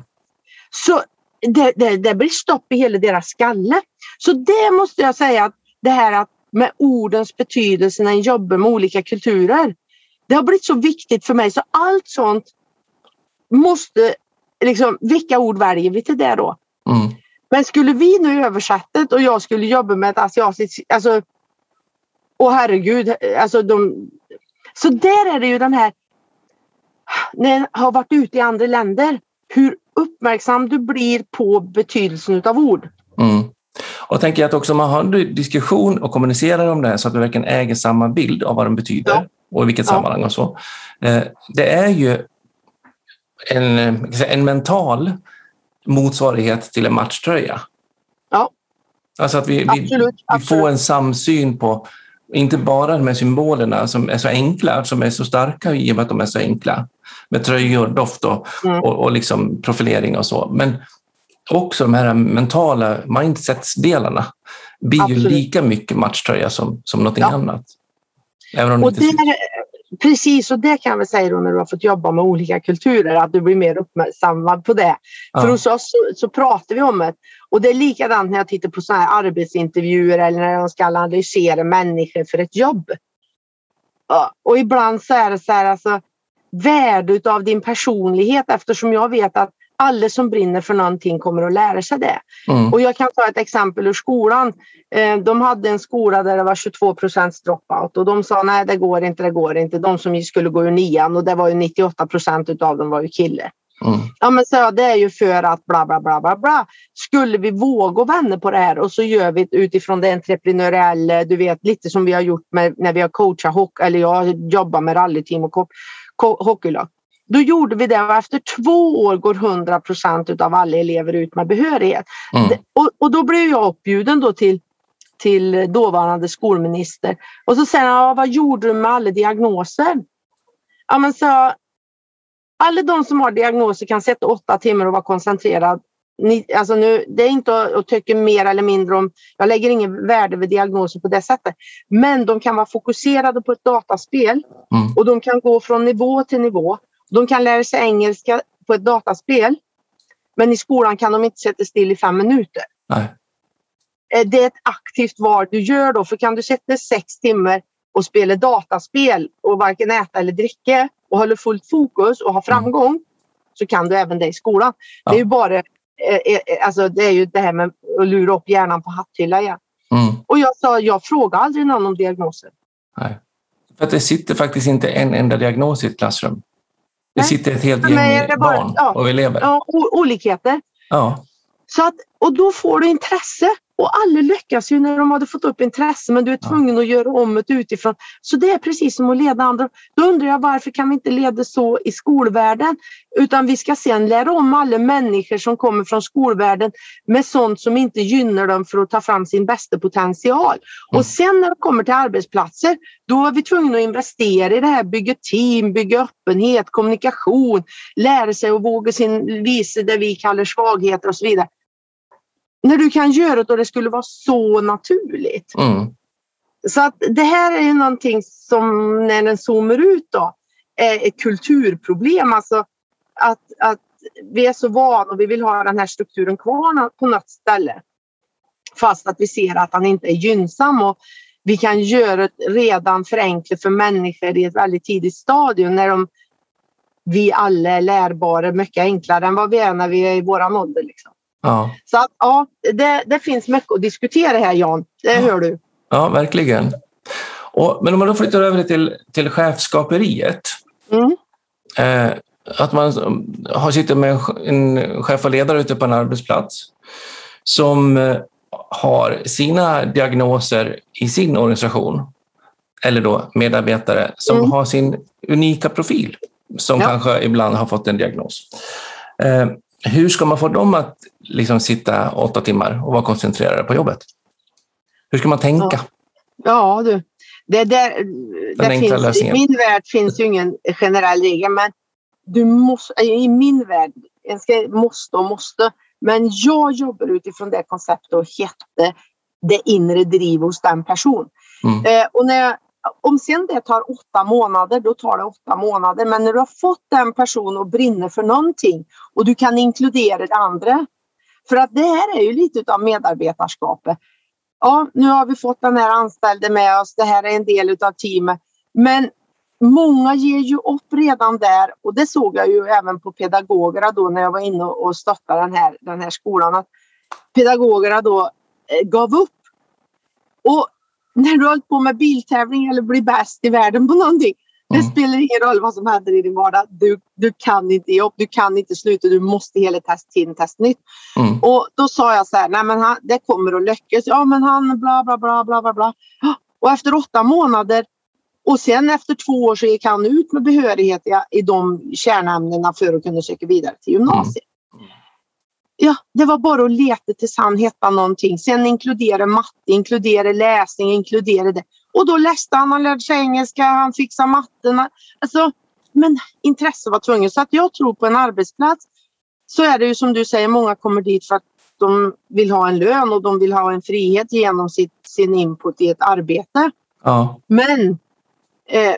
Så det, det, det blir stopp i hela deras skalle. Så det måste jag säga att det här att med ordens betydelse när en jobbar med olika kulturer. Det har blivit så viktigt för mig så allt sånt måste liksom, vilka ord väljer vi till det då? Mm. Men skulle vi nu översätta och jag skulle jobba med ett asiatiskt, alltså Åh herregud, alltså de... Så där är det ju den här, när jag har varit ute i andra länder, hur uppmärksam du blir på betydelsen av ord. Mm. Och jag tänker att också man har en diskussion och kommunicerar om det här så att du verkligen äger samma bild av vad den betyder Ja. och i vilket Ja. sammanhang och så. Eh, Det är ju en, eh, en mental motsvarighet till en matchtröja. Ja. Alltså att vi, vi, Absolut, vi absolut. får en samsyn på inte bara de här symbolerna som är så enkla, som är så starka i och med att de är så enkla, med tröjor, doft och, Mm. och, och liksom profilering och så. Men också de här mentala mindsets-delarna blir ju Absolut. lika mycket matchtröja som, som någonting Ja. annat. Även om Och inte det, precis, och det kan jag väl säga då när du har fått jobba med olika kulturer, att du blir mer uppmärksammad på det. Ja. För hos oss så, så pratar vi om det. Och det är likadant när jag tittar på såna här arbetsintervjuer eller när de ska analysera människor för ett jobb. Och ibland så är det så här, alltså värdet av din personlighet eftersom jag vet att alla som brinner för någonting kommer att lära sig det. Mm. Och jag kan ta ett exempel ur skolan. Eh, De hade en skola där det var 22 procents dropout och de sa nej det går inte, det går inte. De som skulle gå ur nian och det var ju 98 procent utav dem var ju killar. Mm. Ja men så det är ju för att bla bla bla bla bla. Skulle vi våga vända på det här och så gör vi det utifrån det entreprenöriella, du vet lite som vi har gjort med, när vi har coachat hockey, eller jag jobbar med rallyteam och ko- hockeylag. Då gjorde vi det och efter två år går 100 procent av alla elever ut med behörighet. Mm. Och, och då blev jag uppbjuden då till, till dåvarande skolminister. Och så säger han, ja, vad gjorde du med alla diagnoser? Ja, men så, alla de som har diagnoser kan sätta åtta timmar och vara koncentrerad ni, alltså nu, det är inte att tycka mer eller mindre om, jag lägger ingen värde vid diagnoser på det sättet, men de kan vara fokuserade på ett dataspel Mm. och de kan gå från nivå till nivå. De kan lära sig engelska på ett dataspel, men i skolan kan de inte sätta still i fem minuter. Nej. Eh, Det är ett aktivt val du gör då, för kan du sätta sex timmar och spela dataspel och varken äta eller dricka och hålla fullt fokus och ha framgång så kan du även det i skolan. Ja. Det är ju bara alltså det är ju det här med att lura upp hjärnan på hatthylla igen. Mm. Och jag sa, jag frågar aldrig någon om diagnoser. Nej. För att det sitter faktiskt inte en enda diagnos i ett klassrum. Det Nej. sitter ett helt gäng bara- barn ja. och elever. Ja, olikheter. Ja. Så att, och då får du intresse. Och alla lyckas ju när de hade fått upp intresse men du är tvungen att göra om det utifrån. Så det är precis som att leda andra. Då undrar jag varför kan vi inte leda så i skolvärlden? Utan vi ska sen lära om alla människor som kommer från skolvärlden med sånt som inte gynnar dem för att ta fram sin bästa potential. Mm. Och sen när de kommer till arbetsplatser då är vi tvungna att investera i det här, bygga team, bygga öppenhet, kommunikation, lära sig att våga sin, visa det vi kallar svagheter och så vidare. När du kan göra det och det skulle vara så naturligt. Mm. Så att det här är någonting som när den zoomar ut då är ett kulturproblem. Alltså att, att vi är så vana och vi vill ha den här strukturen kvar på något ställe. Fast att vi ser att den inte är gynnsam och vi kan göra det redan förenkla för människor i ett väldigt tidigt stadium när de, vi alla är lärbara mycket enklare än vad vi är när vi är i våran ålder. Liksom. Ja. Så att, ja, det, det finns mycket att diskutera här Jan, det Ja. hör du. ja, verkligen. Och, men om man då flyttar över det till, till chefskaperiet. Mm. Eh, att man har, sitter med en chef och ledare ute på en arbetsplats som eh, har sina diagnoser i sin organisation, eller då medarbetare som Mm. har sin unika profil, som Ja. kanske ibland har fått en diagnos. Hur ska man få dem att liksom sitta åtta timmar och vara koncentrerade på jobbet? Hur ska man tänka? Ja du, det, där, enkla finns, i min värld finns ju ingen generell regel men du måste, i min värld, jag ska, måste och måste, men jag jobbar utifrån det konceptet och hette det inre driv hos den person. Mm. Eh, och när jag, om sen det tar åtta månader, då tar det åtta månader. Men när du har fått den personen att brinna för någonting och du kan inkludera det andra. För att det här är ju lite av medarbetarskapet. Ja, nu har vi fått den här anställde med oss. Det här är en del av teamet. Men många ger ju upp redan där och det såg jag ju även på pedagogerna då när jag var inne och stöttade den här, den här skolan. Att pedagogerna då eh, gav upp. Och när du hållit på med biltävling eller blir bäst i världen på någonting. Det Mm. spelar ingen roll vad som händer i din vardag. Du, du kan inte ge upp, du kan inte sluta, du måste hela test, tiden testa nytt. Mm. Och då sa jag så här, nej men han, det kommer att lyckas. Ja men han bla bla bla bla bla bla. Och efter åtta månader och sen efter två år så gick han ut med behörighet i, i de kärnämnena för att kunna söka vidare till gymnasiet. Ja, det var bara att leta tills han hittade någonting. Sen inkludera matte, inkludera läsning, inkludera det. Och då läste han, han lärde sig engelska, han fixade matten. Alltså, men intresse var tvunget. Så att jag tror på en arbetsplats så är det ju som du säger, många kommer dit för att de vill ha en lön och de vill ha en frihet genom sitt, sin input i ett arbete. Ja. Men eh,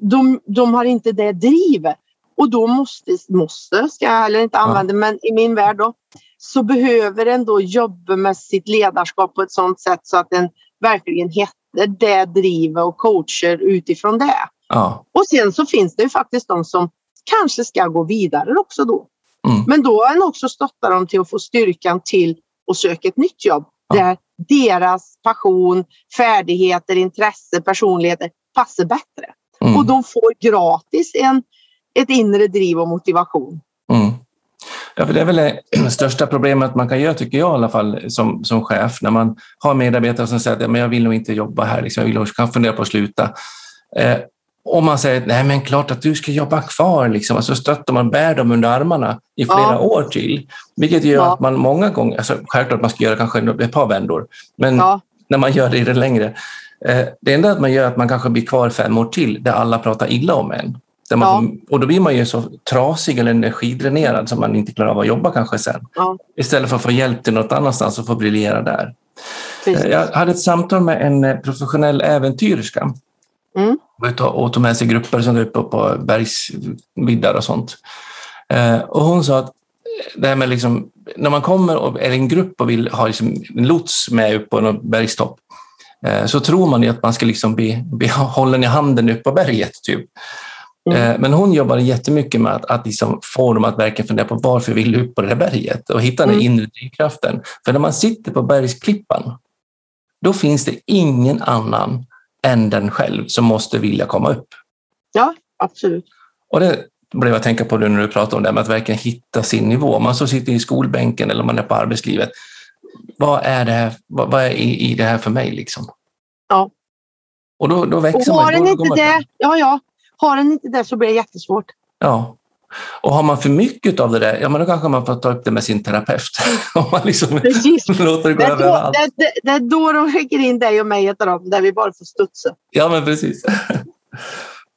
de, de har inte det drivet. Och då måste, måste ska jag heller inte använda, men i min värld då, så behöver en då jobba med sitt ledarskap på ett sådant sätt så att den verkligen heter det drivet och coacher utifrån det. Ja. Och sen så finns det ju faktiskt de som kanske ska gå vidare också då. Mm. Men då har en också stöttat dem till att få styrkan till att söka ett nytt jobb. Ja. Där deras passion, färdigheter, intresse, personligheter passar bättre. Mm. Och de får gratis en, ett inre driv och motivation. Mm. Ja, för det är väl det största problemet man kan göra, tycker jag i alla fall, som, som chef, när man har medarbetare som säger att ja, men jag vill nog inte jobba här, liksom, jag vill nog, kan fundera på att sluta. Eh, och man säger nej men klart att du ska jobba kvar, liksom. alltså stöttar man, bär dem under armarna i flera Ja. år till. Vilket gör Ja. att man många gånger, alltså, självklart man ska göra kanske ett par vändor, men Ja, när man gör det i det längre. Eh, det enda att man gör är att man kanske blir kvar fem år till där alla pratar illa om en. Där man ja. och då blir man ju så trasig eller energidränerad som man inte klarar av att jobba kanske sen. Ja. Istället för att få hjälp till något annanstans och få briljera där. Precis. Jag hade ett samtal med en eh, professionell äventyrska. Mm. Och tog med sig grupper som var uppe på bergsvidder och sånt. Eh, och hon sa att det här med liksom, när man kommer och är en grupp och vill ha liksom en lots med upp på en bergstopp eh, så tror man ju att man ska liksom bli, bli hållen i handen upp på berget. Typ. Mm. Eh, men hon jobbade jättemycket med att, att liksom få dem att verkligen fundera på varför vill du upp på det här berget och hitta den mm. inre drivkraften. För när man sitter på bergsklippan, då finns det ingen annan än den själv som måste vilja komma upp. Ja, absolut. Och det blev jag tänka på när du pratade om det med att verkligen hitta sin nivå. Man så sitter i skolbänken eller man är på arbetslivet. Vad är det här, vad, vad är i, i det här för mig? Liksom? Ja. Och då, då växer och har man. Den inte det, ja, ja. Har den inte det så blir det jättesvårt. Ja. Och har man för mycket av det där, ja men då kanske man får ta upp det med sin terapeut. [LAUGHS] Om man liksom Precis. [LAUGHS] låter det gå det över då, det, det, det, är då de skickar in dig och mig ett dem, där vi bara får studsa. Ja men precis. [LAUGHS]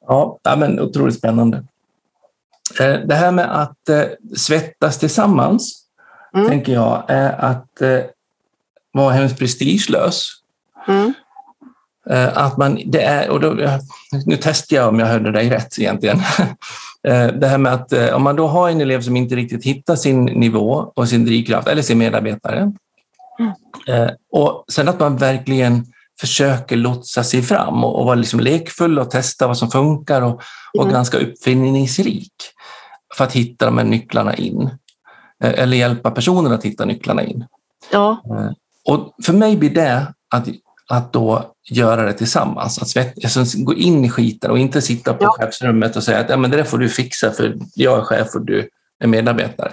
Ja, ja men otroligt spännande. Eh, det här med att eh, svettas tillsammans, mm. tänker jag, är att eh, vara hemskt prestigelös. Mm. Att man, det är, och då, nu testar jag om jag hörde dig rätt egentligen. [LAUGHS] Det här med att om man då har en elev som inte riktigt hittar sin nivå och sin drivkraft, eller sin medarbetare, mm. och sen att man verkligen försöker lotsa sig fram och, vara liksom lekfull och testa vad som funkar och, och mm. ganska uppfinningsrik för att hitta de här nycklarna in. Eh, eller hjälpa personen att hitta nycklarna in. Ja. Eh, och för mig blir det att, att då göra det tillsammans. Att svett, alltså gå in i skiten och inte sitta på ja. chefsrummet och säga att ja, men det där får du fixa för jag är chef och du är medarbetare.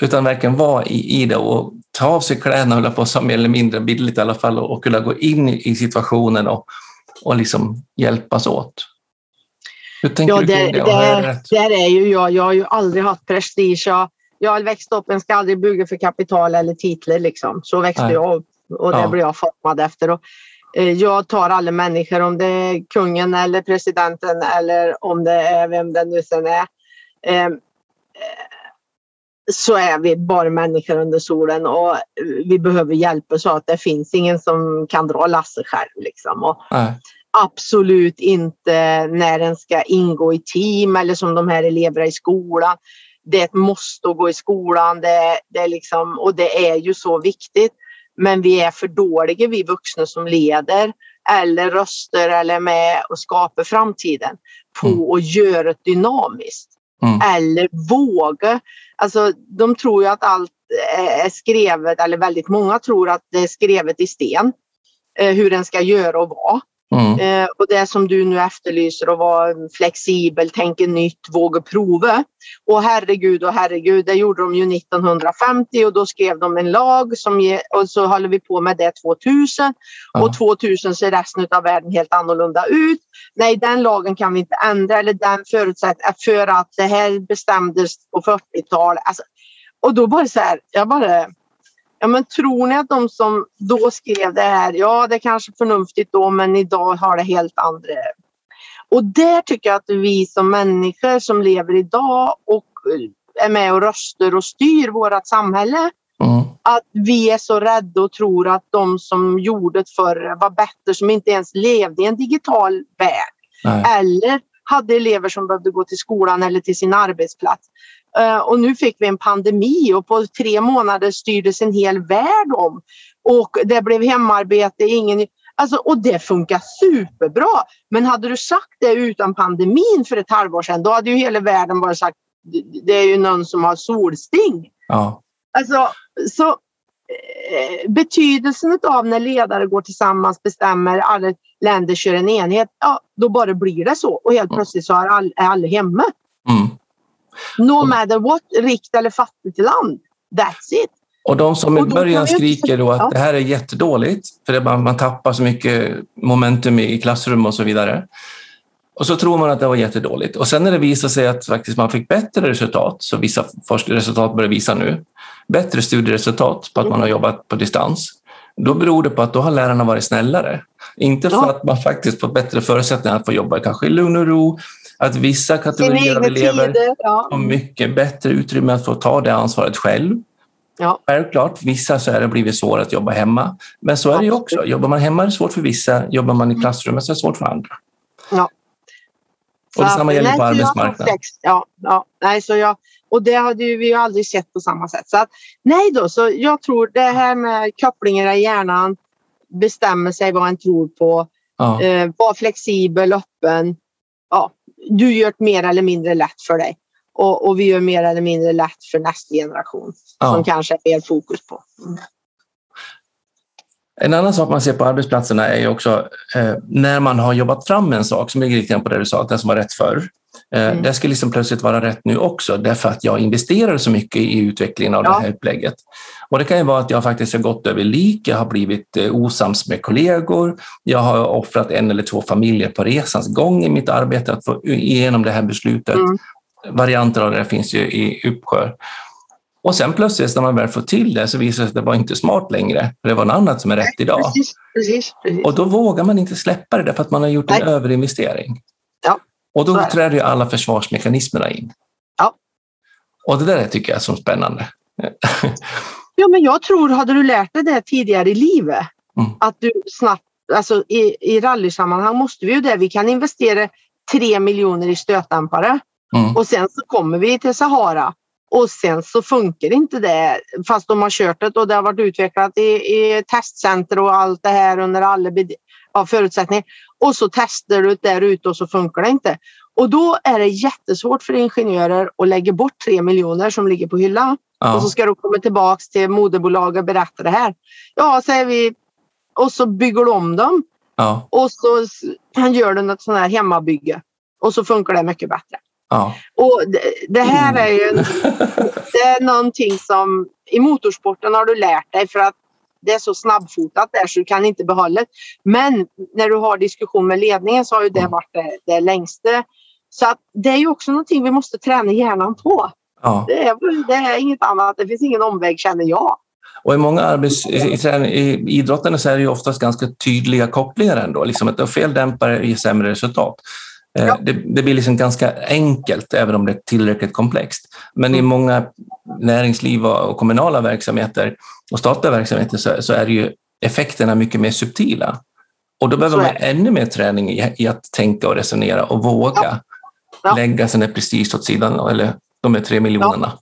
Utan verkligen vara i, i det och ta av sig kläderna, hålla på så mer eller mindre bildligt i alla fall och, och kunna gå in i, situationen och, och liksom hjälpas åt. Hur tänker ja, du kring det? det där är ju jag. Jag har ju aldrig haft prestige. Jag, jag har växt upp, en ska aldrig buga för kapital eller titlar. Liksom. Så växte Nej. jag upp och det ja. blev jag formad efter. Och, eh, jag tar alla människor, om det är kungen eller presidenten eller om det är vem det nu sen är. Eh, så är vi bara människor under solen och vi behöver hjälp så att det finns ingen som kan dra lasset själv. Liksom. Och, absolut inte när den ska ingå i team eller som de här eleverna i skolan. Det är ett måste att gå i skolan det, det liksom, och det är ju så viktigt. Men vi är för dåliga, vi vuxna som leder eller röster eller med och skapar framtiden på mm. att göra det dynamiskt. Mm. Eller våga. Alltså, de tror ju att allt är skrivet, eller väldigt många tror att det är skrivet i sten eh, hur den ska göra och vara. Mm. Eh, och det som du nu efterlyser att vara flexibel, tänka nytt, våga prova. Och herregud och herregud, det gjorde de ju 1950 och då skrev de en lag som ge, och så håller vi på med det 2000 ja. och 2000 ser resten av världen helt annorlunda ut. Nej, den lagen kan vi inte ändra eller den förutsätter för att det här bestämdes på 40-talet. Alltså, och då bara så här, jag bara Ja, men tror ni att de som då skrev det här, ja det är kanske förnuftigt då men idag har det helt andra. Och där tycker jag att vi som människor som lever idag och är med och röstar och styr vårt samhälle Mm. Att vi är så rädda och tror att de som gjorde det förr var bättre, som inte ens levde i en digital värld. Nej. Eller hade elever som behövde gå till skolan eller till sin arbetsplats. Uh, och nu fick vi en pandemi och på tre månader styrdes en hel värld om. Och det blev hemarbete, ingen... Alltså, och det funkar superbra. Men hade du sagt det utan pandemin för ett halvår sedan, då hade ju hela världen bara sagt det är ju någon som har solsting. Ja. Alltså, så eh, betydelsen av när ledare går tillsammans, bestämmer, alla länder kör en enhet, ja då bara blir det så och helt plötsligt så är alla, är alla hemma. No matter what, rikt eller fattigt land. That's it. Och de som i början skriker då att det här är jättedåligt, för man, man tappar så mycket momentum i klassrum och så vidare. Och så tror man att det var jättedåligt. Och sen när det visar sig att faktiskt man fick bättre resultat, så vissa forskningsresultat börjar visa nu, bättre studieresultat på att man har jobbat på distans, då beror det på att då har lärarna varit snällare. Inte för ja. att man faktiskt fått bättre förutsättningar att få jobba kanske i lugn och ro, Att vissa kategorier av elever ja. har mycket bättre utrymme att få ta det ansvaret själv. Ja. Självklart, vissa så är det blivit svårare att jobba hemma. Men så är det ju också. Jobbar man hemma är det svårt för vissa, jobbar man i mm. klassrummet så är det svårt för andra. Ja. Och detsamma gäller på arbetsmarknaden. Ja, ja, nej, så jag, och det hade ju vi ju aldrig sett på samma sätt. Så att, nej då, så jag tror det här med kopplingar i hjärnan, bestämma sig vad en tror på, ja. eh, vara flexibel, öppen. Du gör det mer eller mindre lätt för dig. Och, och vi gör mer eller mindre lätt för nästa generation ja. som kanske är mer fokus på. Mm. En annan sak man ser på arbetsplatserna är ju också eh, när man har jobbat fram en sak som ligger lite på det du sa, den som var rätt förr. Eh, mm. Det ska liksom plötsligt vara rätt nu också därför att jag investerar så mycket i utvecklingen av ja. det här upplägget. Och det kan ju vara att jag faktiskt har gått över lik, jag har blivit eh, osams med kollegor, jag har offrat en eller två familjer på resans gång i mitt arbete att få igenom det här beslutet. Mm. Varianter av det finns ju i uppsjö. Och sen plötsligt när man väl får till det så visar det sig att det var inte smart längre. För det var något annat som är rätt idag. Precis, precis, precis. Och då vågar man inte släppa det därför att man har gjort Nej. en överinvestering. Ja, och då träder ju alla försvarsmekanismerna in. Ja. Och det där tycker jag är så spännande. ja, men jag tror, hade du lärt dig det tidigare i livet, mm. att du snabbt, alltså i, i rallysammanhang måste vi ju det, vi kan investera tre miljoner i stötdämpare mm. och sen så kommer vi till Sahara och sen så funkar inte det fast de har kört det och det har varit utvecklat i, i testcenter och allt det här under alla ja, förutsättningar. Och så testar du där ute och så funkar det inte. Och då är det jättesvårt för ingenjörer att lägga bort tre miljoner som ligger på hyllan. Ja. Och så ska du komma tillbaks till moderbolaget och berätta det här. Ja, säger vi. Och så bygger du om dem. Ja. Och så gör du något sånt här hemmabygge. Och så funkar det mycket bättre. Ja. Och det, det här är ju [LAUGHS] det är någonting som i motorsporten har du lärt dig för att det är så snabbfotat där så du kan inte behålla det. Men när du har diskussion med ledningen så har ju det mm. varit det, det längsta. Så att det är ju också någonting vi måste träna hjärnan på. Ja. Det, är, det är inget annat, det finns ingen omväg känner jag. Och i många arbets... I, i idrotten så är det ju oftast ganska tydliga kopplingar ändå. Liksom att fel dämpare ger sämre resultat. Eh, ja. Det, det, blir liksom ganska enkelt, även om det är tillräckligt komplext. Men mm. i många näringsliv och kommunala verksamheter och statliga verksamheter så, så är ju effekterna mycket mer subtila. Och då behöver man ännu mer träning i, i, att tänka och resonera och våga ja. Ja. lägga sin prestige åt sidan, eller de är tre miljonerna.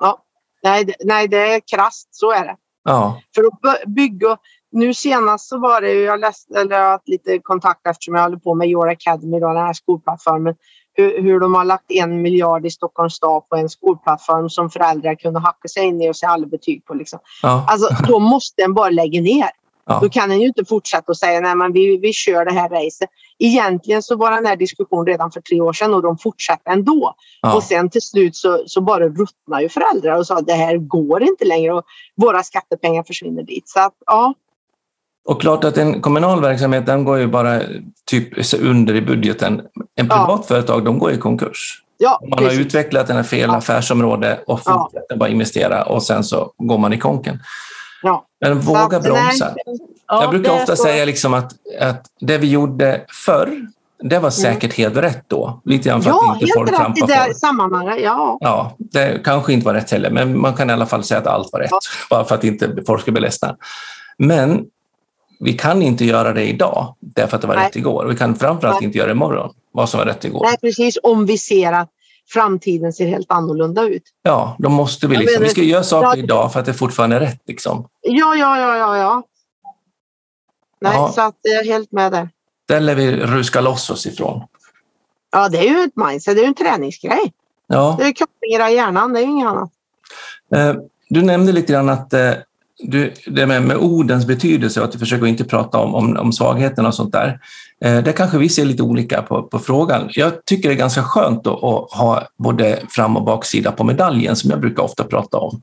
Ja. Nej, nej, det är krasst, så är det. Ja. För att bygga nu senast så var det ju, jag läste, eller jag har haft lite kontakt eftersom jag håller på med Your Academy, då, den här skolplattformen, hur, hur de har lagt en miljard i Stockholms stad på en skolplattform som föräldrar kunde hacka sig in i och se alla betyg på. Liksom. Ja. Alltså, då måste en bara lägga ner. Ja. Då kan en ju inte fortsätta och säga nej men vi, vi kör det här racet. Egentligen så var den här diskussionen redan för tre år sedan och de fortsatte ändå. Ja. Och sen till slut så, så bara ruttnade ju föräldrar och sa att det här går inte längre och våra skattepengar försvinner dit. Så att, ja, och klart att en kommunal verksamhet den går ju bara typ under i budgeten. En privat ja. företag de går i konkurs. Ja, man precis. har utvecklat en fel ja. affärsområde och fortsätter ja. bara investera och sen så går man i konken. Ja. Men våga bromsa. Ja, Jag brukar ofta säga liksom att, att det vi gjorde förr, det var mm. säkert mm. helt rätt då. Lite grann för ja, att inte folk trampar på. Det sammanhanget, ja. ja. Det kanske inte var rätt heller, men man kan i alla fall säga att allt var rätt. Bara för att inte folk ska bli ledsna. Men vi kan inte göra det idag därför att det var Nej. rätt igår. Vi kan framförallt Nej. inte göra det imorgon, vad som var rätt igår. Nej, precis. Om vi ser att framtiden ser helt annorlunda ut. Ja, då måste vi liksom, vi ska göra saker idag för att det fortfarande är rätt. Liksom. Ja, ja, ja, ja, ja. Nej, ja. så att jag är helt med där. Där lär vi ruska loss oss ifrån. Ja, det är ju ett mindset, det är ju en träningsgrej. Ja. Det är kopplingar i hjärnan, det är ju inget annat. Eh, du nämnde lite grann att eh, du, det med, med ordens betydelse och att du försöker inte prata om, om, om svagheten och sånt där. Eh, där kanske vi ser lite olika på, på frågan. Jag tycker det är ganska skönt att, att ha både fram och baksida på medaljen som jag brukar ofta prata om.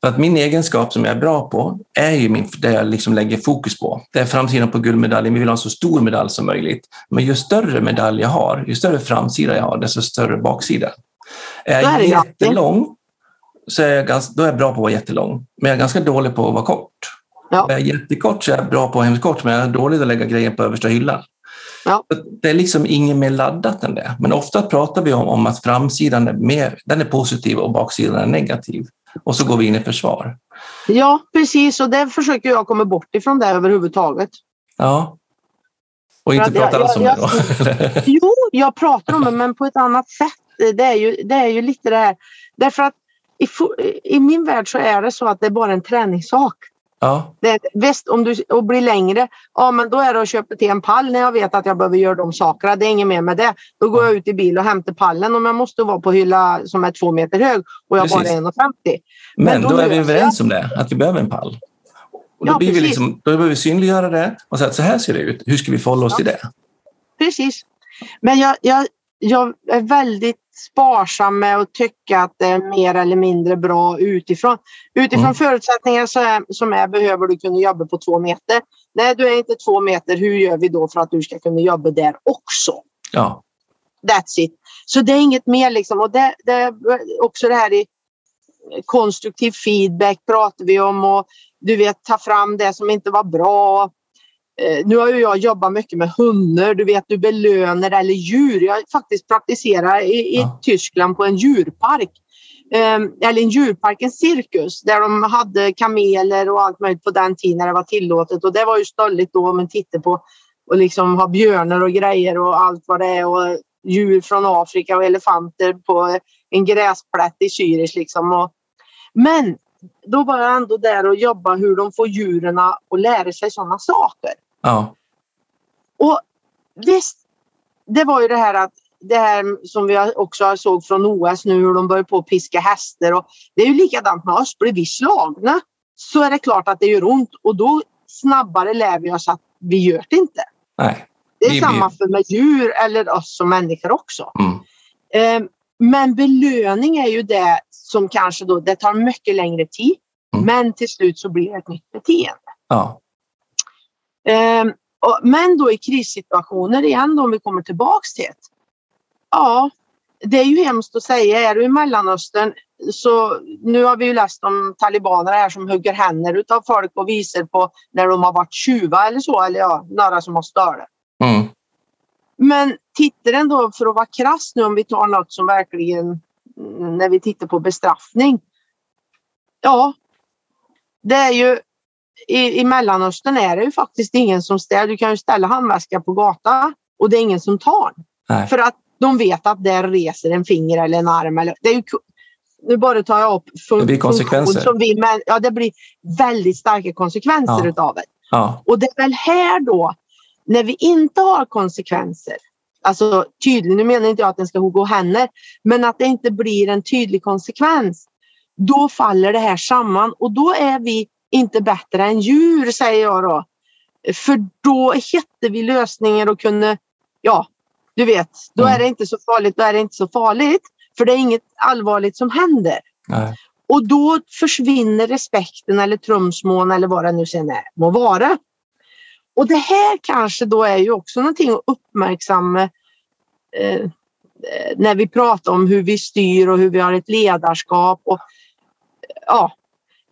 För att min egenskap som jag är bra på är ju min, det jag liksom lägger fokus på. Det är framsidan på guldmedaljen. Vi vill ha en så stor medalj som möjligt. Men ju större medalj jag har, ju större framsida jag har, desto större baksida. Är jag jättelång så är jag, ganska, då är jag bra på att vara jättelång, men jag är ganska dålig på att vara kort. Ja. Är jag jättekort så är jag bra på att vara hemskt kort, men jag är dålig att lägga grejer på översta hyllan. Ja. Det är liksom inget mer laddat än det. Men ofta pratar vi om, om att framsidan är, mer, den är positiv och baksidan är negativ. Och så går vi in i försvar. Ja, precis. Och det försöker jag komma bort ifrån det överhuvudtaget. Ja. Och inte prata alls om jag- det då? [LAUGHS] Jo, jag pratar om det, men på ett annat sätt. Det är ju, det är ju lite det här. Därför att i, i min värld så är det så att det är bara en träningssak. ja, Det är, visst, om du och blir längre, ja men då är det att köpa till en pall när jag vet att jag behöver göra de sakerna. Det är inget mer med det. Då går jag ut i bil och hämtar pallen om jag måste vara på hylla som är två meter hög och jag Precis. bara är 1,50. men, Men då då är vi överens om det, att vi behöver en pall. Och då, Ja, blir vi precis. liksom, då behöver vi synliggöra det och säga att så här ser det ut. Hur ska vi förhålla oss Ja. till det? Precis. Men jag, jag, jag är väldigt sparsam med att tycka att det är mer eller mindre bra utifrån. Utifrån Mm. förutsättningar som är, som är behöver du kunna jobba på två meter. Nej, du är inte två meter. Hur gör vi då för att du ska kunna jobba där också? Ja, That's it. Så det är inget mer liksom. Och det, det är också det här i konstruktiv feedback pratar vi om och du vet ta fram det som inte var bra. Eh, nu har ju jag jobbat mycket med hundar, du vet du belönar eller djur. Jag faktiskt praktiserar i, i Ja. Tyskland på en djurpark. Eh, eller en djurpark, en cirkus där de hade kameler och allt möjligt på den tiden när det var tillåtet och det var ju stolligt då om man tittar på och liksom ha björnar och grejer och allt vad det är och djur från Afrika och elefanter på en gräsplätt i Zürich liksom. Och, men då var jag ändå där och jobba hur de får djuren att lära sig sådana saker. Ja, Och visst, det var ju det här att det här som vi också såg från OS nu hur de börjar på att piska hästar och det är ju likadant med oss. Blir vi slagna så är det klart att det gör ont och då snabbare lär vi oss att vi gör det inte. nej. Det är Vi samma för med djur eller oss som människor också. Mm. Eh, Men belöning är ju det som kanske då, det tar mycket längre tid. Mm. Men till slut så blir det ett nytt beteende. Ja, men då i krissituationer igen då, om vi kommer tillbaks till det. Ja, det är ju hemskt att säga. Är du i Mellanöstern så nu har vi ju läst om talibaner här som hugger händer utav folk och visar på när de har varit tjuva eller så. Eller ja, några som har stört. mm. Men tittar den då för att vara krass nu om vi tar något som verkligen mm, när vi tittar på bestraffning. Ja, det är ju i, i Mellanöstern är det ju faktiskt ingen som ställer. Du kan ju ställa handväska på gatan och det är ingen som tar. Nej. För att de vet att där reser en finger eller en arm. Eller, det är ju, nu bara tar jag upp fun- Det blir konsekvenser. Som vi, men, ja, det blir väldigt starka konsekvenser Ja. utav det. ja, Och det är väl här då, när vi inte har konsekvenser, alltså tydligt, nu menar inte jag att den ska gå händer, men att det inte blir en tydlig konsekvens, då faller det här samman och då är vi inte bättre än djur, säger jag då. För då hittar vi lösningar och kunna, ja, du vet, då Mm. är det inte så farligt, då är det inte så farligt, för det är inget allvarligt som händer. nej. Och då försvinner respekten eller trumsmån eller vad det nu sen är, må vara. Och det här kanske då är ju också någonting att uppmärksamma eh, när vi pratar om hur vi styr och hur vi har ett ledarskap. Och, ja,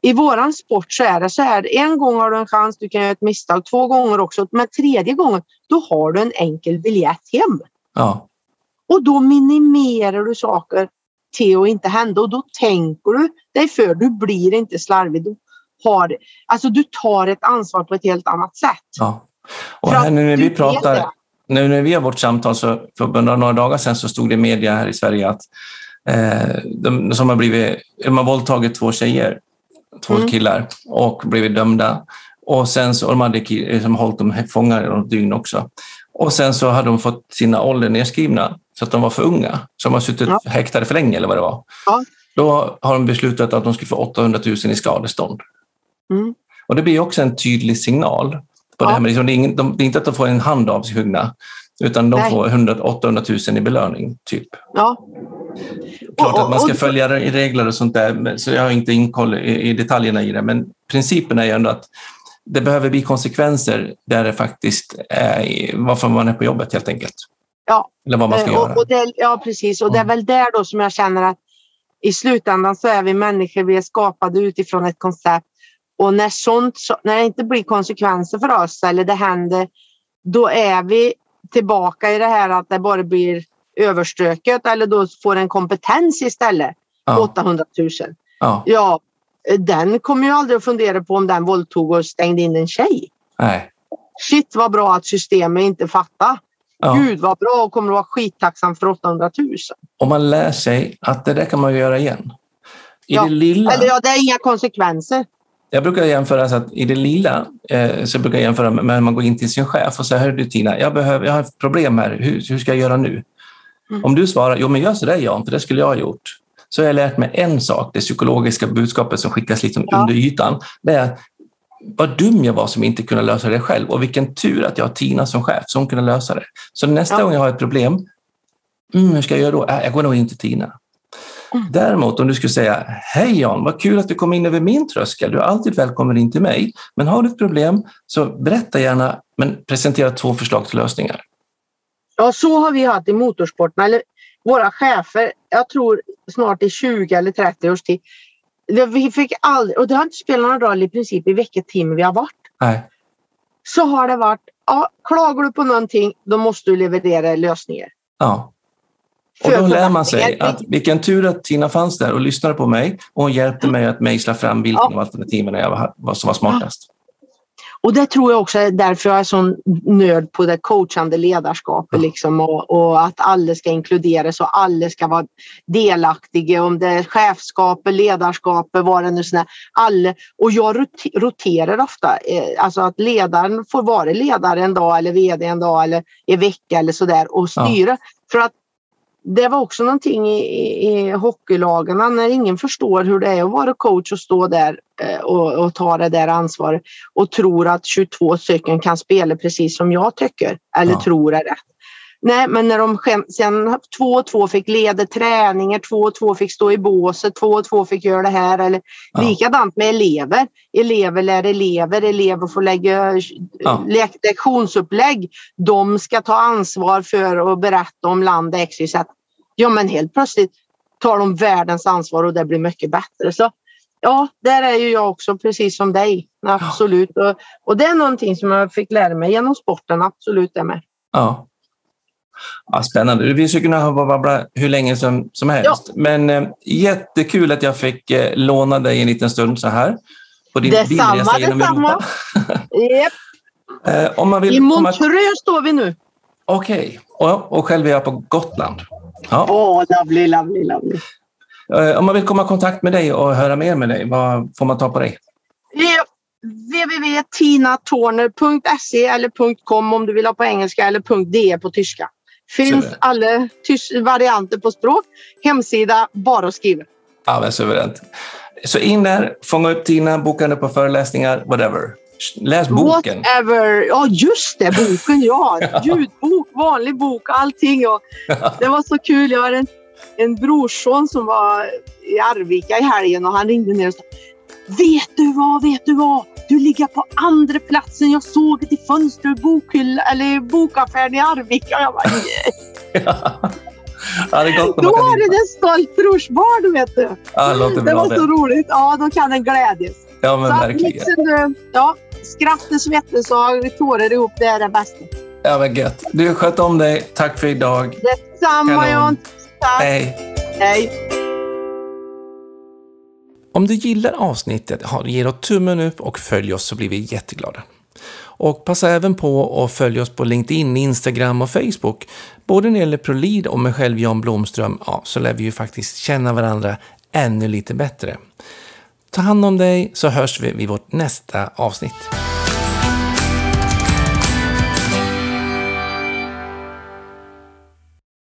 I våran sport så är det så här, en gång har du en chans, du kan göra ett misstag, två gånger också, men tredje gången då har du en enkel biljett hem. Ja, Och då minimerar du saker till att inte hända och då tänker du dig för. Du blir inte slarvig. Du, har, alltså du tar ett ansvar på ett helt annat sätt. ja. Och här nu när vi pratar, nu när vi har vårt samtal så för bara några dagar sedan så stod det i media här i Sverige att eh, de som har blivit, de har våldtagit två tjejer, två Mm. killar och blivit dömda. Och sen så, de hade liksom hållit dem fångar i något dygn också. Och sen så hade de fått sina ålder nedskrivna så att de var för unga. Så de har suttit Ja. häktade för länge eller vad det var. Ja. Då har de beslutat att de ska få 800 000 i skadestånd. Mm. Och det blir också en tydlig signal. På det, Ja. här med liksom, det, är ingen, de, det är inte att de får en hand avhuggna, utan de Nej. får 100, 800 000 i belöning. Typ. Ja. Klart Och- att man ska och- följa re- regler och sånt där, så jag har inte inkoll i, detaljerna i det. Men principen är ju ändå att det behöver bli konsekvenser där det faktiskt är varför man är på jobbet helt enkelt. Ja. Eller vad man ska Eh, göra. och, och det, ja, precis. Och det är Mm. väl där då som jag känner att i slutändan så är vi människor, vi är skapade utifrån ett koncept. Och när, sånt, så- när det inte blir konsekvenser för oss eller det händer, då är vi tillbaka i det här att det bara blir överstöket eller då får en kompetens istället. Ja. 800 000. Ja. Ja, den kommer ju aldrig att fundera på om den våldtog och stängde in en tjej. Nej. Shit vad bra att systemet inte fattar. Ja. Gud vad bra och kommer att vara skittacksam för 800 000. Och man lär sig att det där kan man göra igen. I Ja. det lilla, Eller ja, det är inga konsekvenser. jag brukar jämföra så att i det lilla eh, så brukar jag jämföra med när man går in till sin chef och säger, hör du Tina, jag, behöver, jag har ett problem här, hur, hur ska jag göra nu? Mm. Om du svarar, jo men gör så där Jan, för det skulle jag ha gjort. Så har jag lärt mig en sak, det psykologiska budskapet som skickas liksom Ja. under ytan. Det är vad dum jag var som inte kunde lösa det själv och vilken tur att jag har Tina som chef som kunde lösa det. Så nästa Ja. gång jag har ett problem, mm, hur ska jag göra då? Äh, jag går nog in till Tina. Mm. Däremot om du skulle säga, hej Jan, vad kul att du kom in över min tröskel. Du är alltid välkommen in till mig. Men har du ett problem så berätta gärna, men presentera två förslag till lösningar. Ja, så har vi haft i motorsporten. Eller våra chefer, jag tror snart i 20 eller 30 års tid. Vi fick aldrig, och det har inte spelat någon roll i princip i vilket team vi har varit. Nej. Så har det varit, ja, klagar du på någonting, då måste du leverera lösningar. Ja. Och då lär man sig att vilken tur att Tina fanns där och lyssnade på mig och hon hjälpte mig att mejsla fram vilken Ja. av alternativen jag var, som var smartast. Och det tror jag också är därför jag är sån nörd på det coachande ledarskapet. Ja. Liksom, och, och att alla ska inkluderas och alla ska vara delaktiga. Om det är chefskapet, ledarskapet, vad det nu är. Alla. Och jag rot- roterar ofta. Eh, alltså att ledaren får vara ledare en dag eller vd en dag eller i vecka eller sådär och styra. För att det var också någonting i, i, i hockeylagarna när ingen förstår hur det är att vara coach och stå där eh, och, och ta det där ansvaret och tror att 22 stycken kan spela precis som jag tycker eller Ja. tror är rätt. Nej, men när de sen två och två fick leda träningar, två och två fick stå i båset, två och två fick göra det här. Eller Ja. likadant med elever. Elever lär elever, elever får lägga Ja. le- lektionsupplägg. De ska ta ansvar för att berätta om land XYZ. Ja, men helt plötsligt tar de världens ansvar och det blir mycket bättre. Så ja, där är ju jag också precis som dig. Absolut. Och, och det är någonting som jag fick lära mig genom sporten. Absolut det med. Ja. Ja, spännande. Vi skulle kunna babbla hur länge som, som helst. Men eh, jättekul att jag fick eh, låna dig en liten stund så här. På din Detsamma, bilresa genom detsamma. Europa. [LAUGHS] Yep. Eh, om man vill I. Montreux står vi nu. Okej. Och, och själv är jag på Gotland. Ja. Åh, lovely, lovely, lovely. Eh, om man vill komma i kontakt med dig och höra mer med dig, vad får man ta på dig? Yep. www.tinatorner.se eller .com om du vill ha på engelska eller .de på tyska. Finns alla varianter på språk. Hemsida, bara att skriva. Ja, men suveränt. Så in där, fånga upp Tina, boka henne på föreläsningar, whatever. Läs boken. Whatever. Ja, just det, boken. [LAUGHS] Ja, ljudbok, vanlig bok, allting. Ja. Det var så kul. Jag har en, en brorson som var i Arvika i helgen och han ringde ner och sa Vet du vad, vet du vad? Du ligger på andra platsen. Jag såg det i fönstret i bokhylla, eller bokaffären i Arvika. Jag bara, yeah. [LAUGHS] ja, det är gott Då är det lita. en stolt brorsbarn, vet du. Ja, det låter Det bra var så det. roligt. Ja, då kan den glädjas. Ja, men Så verkligen. liksom, eh, ja, skratt, svettas och tårar ihop, det är det bästa. Ja, men gött. Du, sköt om dig. Tack för idag. Detsamma. Jan. Tack. Hej. Hej. Om du gillar avsnittet, ge då tummen upp och följ oss så blir vi jätteglada. Och passa även på att följa oss på LinkedIn, Instagram och Facebook. Både när det gäller Prolid och mig själv Jan Blomström, ja, så lär vi ju faktiskt känna varandra ännu lite bättre. Ta hand om dig så hörs vi vid vårt nästa avsnitt.